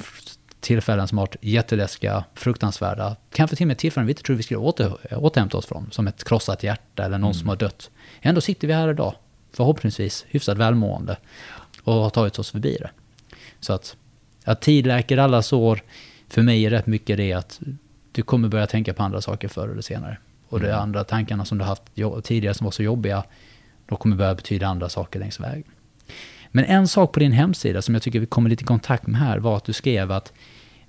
tillfällen som har varit jätteläskiga, fruktansvärda, kanske till och med tillfällen vi inte tror vi skulle åter, återhämta oss från, som ett krossat hjärta eller någon mm. som har dött. Ändå sitter vi här idag, förhoppningsvis hyfsat välmående och har tagit oss förbi det. Så att, att tid läker alla sår, för mig är rätt mycket det att du kommer börja tänka på andra saker förr eller senare. Och de mm. andra tankarna som du haft tidigare som var så jobbiga, de kommer börja betyda andra saker längs vägen. Men en sak på din hemsida som jag tycker vi kommer lite i kontakt med här var att du skrev att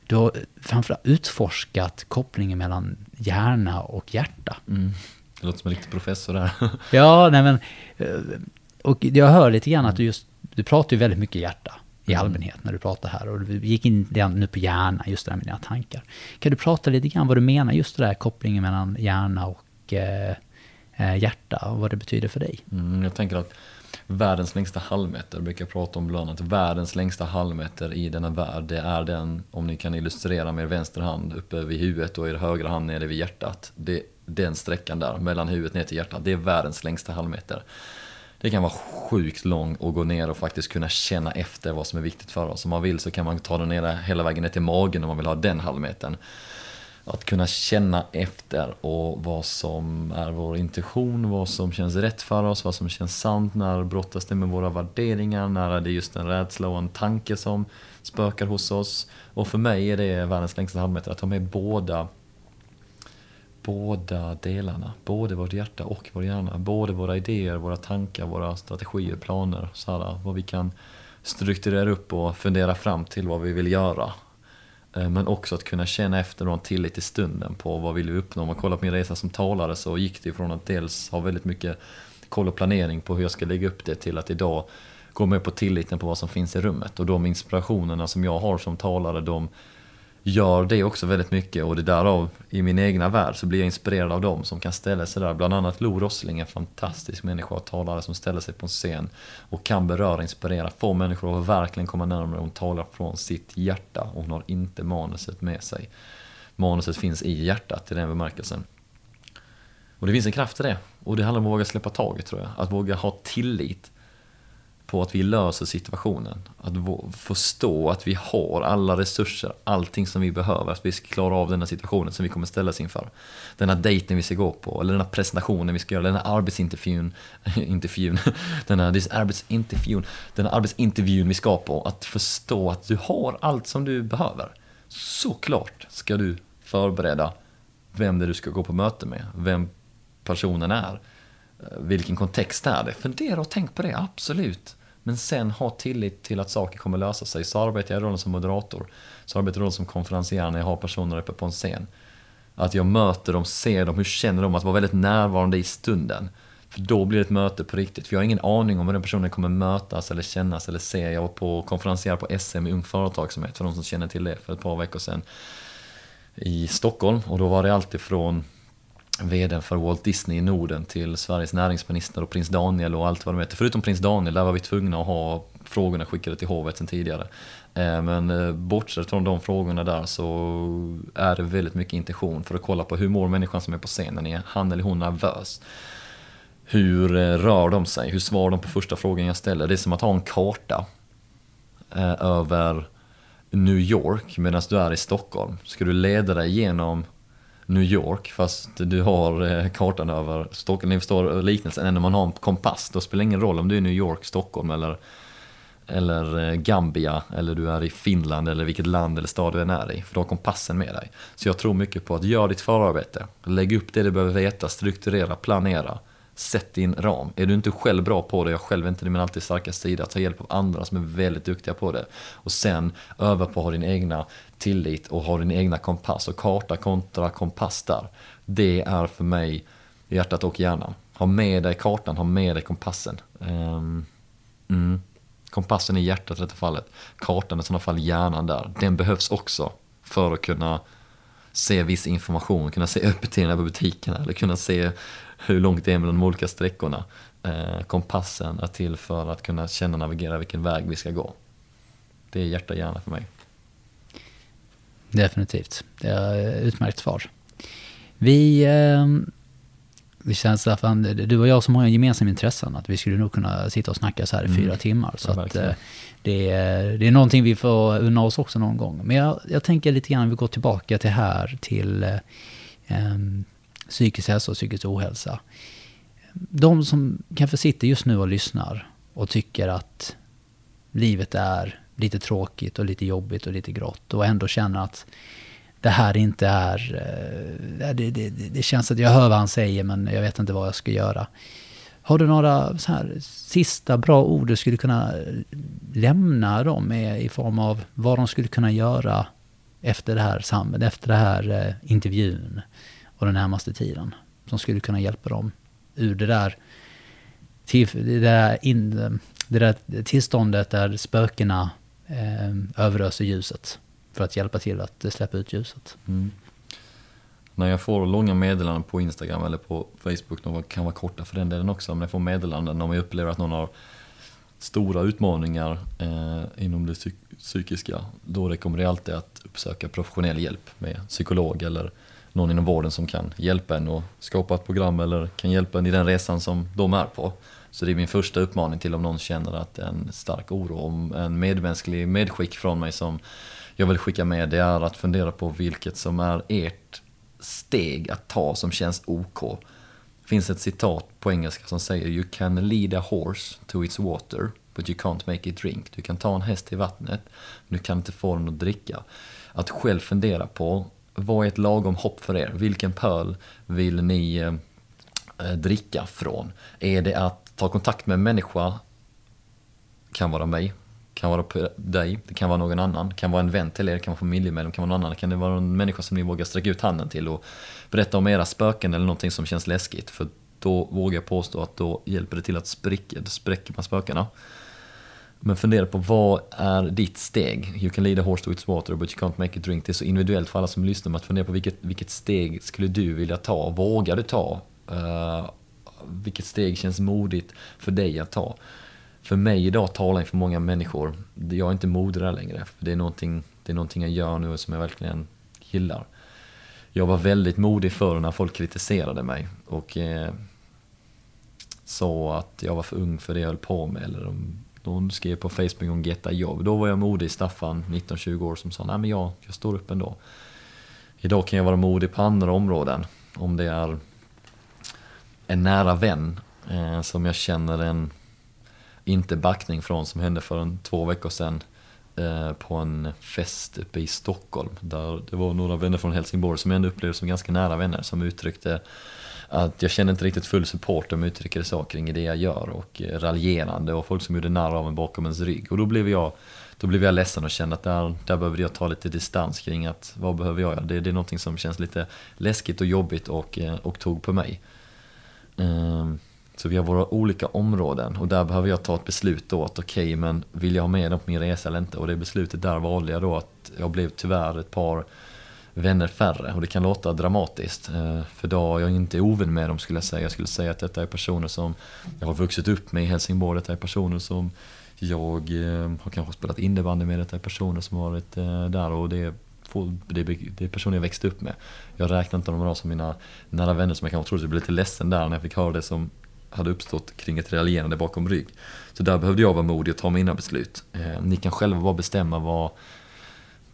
du har framförallt utforskat kopplingen mellan hjärna och hjärta. Mm. Det låter som en riktig professor där. Ja, nej men... eh, Och jag hör lite grann att du just... Du pratar ju väldigt mycket hjärta i allmänhet när du pratar här. Och du gick in nu på hjärna, just det där med dina tankar. Kan du prata lite grann vad du menar, just det där kopplingen mellan hjärna och eh, eh, hjärta och vad det betyder för dig? Mm, jag tänker att världens längsta halvmeter, brukar jag prata om bland annat, världens längsta halvmeter i denna värld, det är den, om ni kan illustrera med er vänster hand uppe vid huvudet och er högra hand nere vid hjärtat. Det, den sträckan där, mellan huvudet ner till hjärtat, det är världens längsta halvmeter. Det kan vara sjukt lång och gå ner och faktiskt kunna känna efter vad som är viktigt för oss. Om man vill så kan man ta den ner hela vägen ner till magen om man vill ha den halvmetern. Att kunna känna efter och vad som är vår intention, vad som känns rätt för oss, vad som känns sant, när brottas det med våra värderingar, när är det just en rädsla och en tanke som spökar hos oss. Och för mig är det världens längsta halvmeter, att ta med båda båda delarna, både vårt hjärta och vår hjärna, både våra idéer, våra tankar, våra strategier, planer, så här, vad vi kan strukturera upp och fundera fram till vad vi vill göra. Eh, men också att kunna känna efter och ha en tillit i stunden på vad vill vi uppnå. Om man kollar på min resa som talare så gick det ifrån att dels ha väldigt mycket koll och planering på hur jag ska lägga upp det till att idag gå med på tilliten på vad som finns i rummet. Och de inspirationerna som jag har som talare, de gör det också väldigt mycket och det därav i min egna värld så blir jag inspirerad av dem som kan ställa sig där. Bland annat Lo Rossling, en fantastisk människa och talare som ställer sig på en scen och kan beröra, inspirera, få människor att verkligen komma närmare. Hon talar från sitt hjärta och hon har inte manuset med sig. Manuset finns i hjärtat i den bemärkelsen. Och det finns en kraft i det. Och det handlar om att våga släppa taget tror jag. Att våga ha tillit på att vi löser situationen. Att förstå att vi har alla resurser, allting som vi behöver, att vi ska klara av den här situationen som vi kommer ställas inför. Den här dejten vi ska gå på, eller den här presentationen vi ska göra, den här arbetsintervjun, intervjun, den här arbetsintervjun, den här arbetsintervjun vi ska på. Att förstå att du har allt som du behöver. Såklart ska du förbereda vem det är du ska gå på möte med, vem personen är. Eh, vilken kontext är det? Fundera och tänk på det, absolut. Men sen ha tillit till att saker kommer lösa sig. Så arbetar jag i rollen som moderator. Så arbetar jag i rollen som konferencier när jag har personer uppe på en scen. Att jag möter dem, ser dem, hur känner de? Att vara väldigt närvarande i stunden. För då blir det ett möte på riktigt. För jag har ingen aning om hur den personen kommer mötas eller kännas eller se. Jag var på konferencier på SM i Ung Företagsamhet, för de som känner till det, för ett par veckor sedan. I Stockholm. Och då var det alltifrån VD för Walt Disney i Norden till Sveriges näringsminister och prins Daniel och allt vad de heter. Förutom prins Daniel, där var vi tvungna att ha frågorna skickade till hovet sedan tidigare. Eh, men eh, bortsett från de frågorna där så är det väldigt mycket intention för att kolla på hur mår människan som är på scenen? Är han eller hon nervös? Hur eh, rör de sig? Hur svarar de på första frågan jag ställer? Det är som att ha en karta över New York medan du är i Stockholm. Ska du leda dig genom New York fast du har eh, kartan över Stockholm. Ni förstår liknelsen, när man har en kompass. Då spelar det ingen roll om du är i New York, Stockholm eller, eller eh, Gambia eller du är i Finland eller vilket land eller stad du än är i. För du har kompassen med dig. Så jag tror mycket på att göra ditt förarbete. Lägg upp det du behöver veta, strukturera, planera. Sätt din ram. Är du inte själv bra på det, jag själv är inte det min alltid starka sida, ta hjälp av andra som är väldigt duktiga på det. Och sen öva på att ha din egna tillit och ha din egna kompass och karta kontra kompass där. Det är för mig hjärtat och hjärnan. Ha med dig kartan, ha med dig kompassen. Um, mm. Kompassen är hjärtat i detta fallet. Kartan är i sådana fall hjärnan där. Den behövs också för att kunna se viss information, kunna se öppettiderna på butikerna eller kunna se hur långt det är mellan de olika sträckorna. Eh, kompassen är till för att kunna känna och navigera vilken väg vi ska gå. Det är hjärta och hjärna för mig. Definitivt. Det är ett utmärkt svar. Vi, eh, vi känns Staffan, du och jag som har en gemensam intressen, att vi skulle nog kunna sitta och snacka så här i Mm. fyra timmar. Så Ja, att, eh, det, är, det är någonting vi får unna oss också någon gång. Men jag, jag tänker lite grann, vi går tillbaka till här, till eh, em, psykisk hälsa och psykisk ohälsa. De som kanske sitter just nu och lyssnar och tycker att livet är lite tråkigt och lite jobbigt och lite grått och ändå känna att det här inte är... Eh, det, det, det känns att jag hör vad han säger men jag vet inte vad jag ska göra. Har du några så här sista bra ord du skulle kunna lämna dem med i form av vad de skulle kunna göra efter det här, sam- efter det här eh, intervjun och den närmaste tiden som skulle kunna hjälpa dem ur det där, till, det där, in, det där tillståndet där spökena eh, överöser ljuset för att hjälpa till att eh, släppa ut ljuset. Mm. När jag får långa meddelanden på Instagram eller på Facebook, de kan vara korta för den delen också, men jag får meddelanden om jag upplever att någon har stora utmaningar eh, inom det psyk psykiska, då rekommenderar jag alltid att uppsöka professionell hjälp med psykolog eller någon inom vården som kan hjälpa en och skapa ett program eller kan hjälpa en i den resan som de är på. Så det är min första uppmaning till om någon känner att en stark oro, om en medmänsklig medskick från mig som jag vill skicka med, det är att fundera på vilket som är ert steg att ta som känns OK. Det finns ett citat på engelska som säger You can lead a horse to its water but you can't make it drink. Du kan ta en häst till vattnet men du kan inte få den att dricka. Att själv fundera på vad är ett lagom hopp för er? Vilken pöl vill ni eh, dricka från? Är det att ta kontakt med en människa, kan vara mig, kan vara dig, det kan vara någon annan, kan vara en vän till er, kan vara familjemedlem, kan vara någon annan, kan det vara en människa som ni vågar sträcka ut handen till och berätta om era spöken eller någonting som känns läskigt. För då vågar jag påstå att då hjälper det till att spricka, då spräcker man spökena. Men fundera på vad är ditt steg? You can lead a horse to its water but you can't make it drink. Det är så individuellt för alla som lyssnar med att fundera på vilket, vilket steg skulle du vilja ta? Vågar du ta? Uh, vilket steg känns modigt för dig att ta? För mig idag talar inför många människor, jag är inte modig där längre. För det, är någonting, det är någonting jag gör nu som jag verkligen gillar. Jag var väldigt modig förr när folk kritiserade mig och eh, sa att jag var för ung för det jag höll på med. Eller de, de skrev på Facebook om getta jobb. Då var jag modig, Staffan, 19-20 år, som sa nej men jag, jag står upp ändå. Idag kan jag vara modig på andra områden. Om det är en nära vän eh, som jag känner en inte backning från som hände för en två veckor sedan eh, på en fest uppe i Stockholm. Där det var några vänner från Helsingborg som jag ändå upplevde som ganska nära vänner som uttryckte att jag känner inte riktigt full support de uttrycker det så kring det jag gör och eh, raljerande och folk som gjorde narr av mig bakom ens rygg. Och då blev jag, då blev jag ledsen och kände att där, där behöver jag ta lite distans kring att vad behöver jag göra? Det, det är någonting som känns lite läskigt och jobbigt och, eh, och tog på mig. Ehm, så vi har våra olika områden och där behöver jag ta ett beslut då att okej, okay, men vill jag ha med dem på min resa eller inte? Och det beslutet där valde jag då att jag blev tyvärr ett par vänner färre och det kan låta dramatiskt. Eh, för då jag inte ovän med dem skulle jag säga. Jag skulle säga att detta är personer som jag har vuxit upp med i Helsingborg. Detta är personer som jag eh, har kanske spelat innebandy med. Detta är personer som har varit eh, där och det det är personer jag växte upp med. Jag räknar inte dem som mina nära vänner som jag kanske trodde. Jag blev lite ledsen där när jag fick höra det som hade uppstått kring ett raljerande bakom rygg. Så där behövde jag vara modig och ta mina beslut. Eh, ni kan själva bara bestämma vad,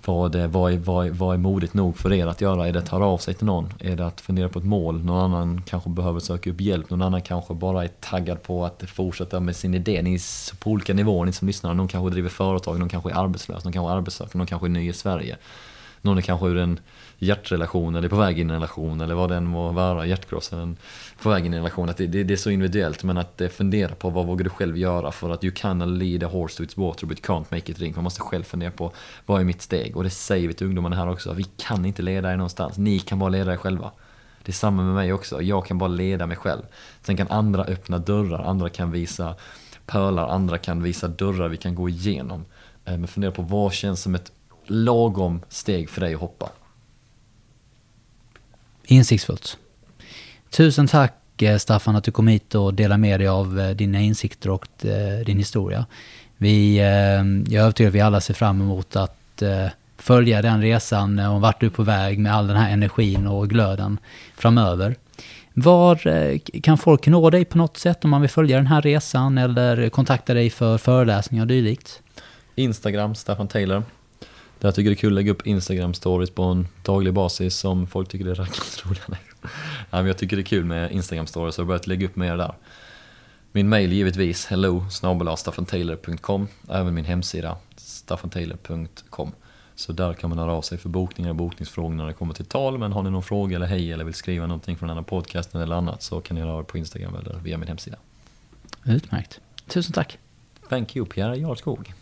vad, det, vad, är, vad, vad är modigt nog för er att göra? Är det att höra av sig till någon? Är det att fundera på ett mål? Någon annan kanske behöver söka upp hjälp. Någon annan kanske bara är taggad på att fortsätta med sin idé. Ni är på olika nivåer, ni som lyssnar. Någon kanske driver företag, någon kanske är arbetslös, någon kanske är arbetssökande, någon kanske är ny i Sverige. Någon är kanske ur en hjärtrelation eller på väg in i en relation eller vad det än må vara, hjärtkross eller på väg in i en relation. Att det, det, det, är så individuellt men att eh, fundera på vad vågar du själv göra för att you can lead a horse to its water but you can't make it drink. Man måste själv fundera på vad är mitt steg? Och det säger vi till ungdomarna här också, vi kan inte leda er någonstans, ni kan bara leda er själva. Det är samma med mig också, jag kan bara leda mig själv. Sen kan andra öppna dörrar, andra kan visa pölar, andra kan visa dörrar vi kan gå igenom. Eh, men fundera på vad känns som ett lagom steg för dig att hoppa. Insiktsfullt. Tusen tack eh, Staffan att du kom hit och delade med dig av eh, dina insikter och eh, din historia. Vi, jag är övertygad att vi alla ser fram emot att följa den resan och vart du är på väg med all den här energin och glöden framöver. Var kan folk nå dig på något sätt om man vill följa den här resan eller kontakta dig för föreläsningar och dylikt? Instagram, Staffan Taylor. Jag tycker det är kul att lägga upp Instagram-stories på en daglig basis som folk tycker det är rackarns roliga. Nej, men jag tycker det är kul med Instagram-stories och jag har börjat lägga upp mer där. Min mail givetvis hello staffantaylor.com Även min hemsida staffantaylor.com Så där kan man höra av sig för bokningar och bokningsfrågor när det kommer till tal. Men har ni någon fråga eller hej eller vill skriva någonting från den här podcasten eller annat så kan ni höra på Instagram eller via min hemsida. Utmärkt. Tusen tack. Thank you Pierre Jarskog.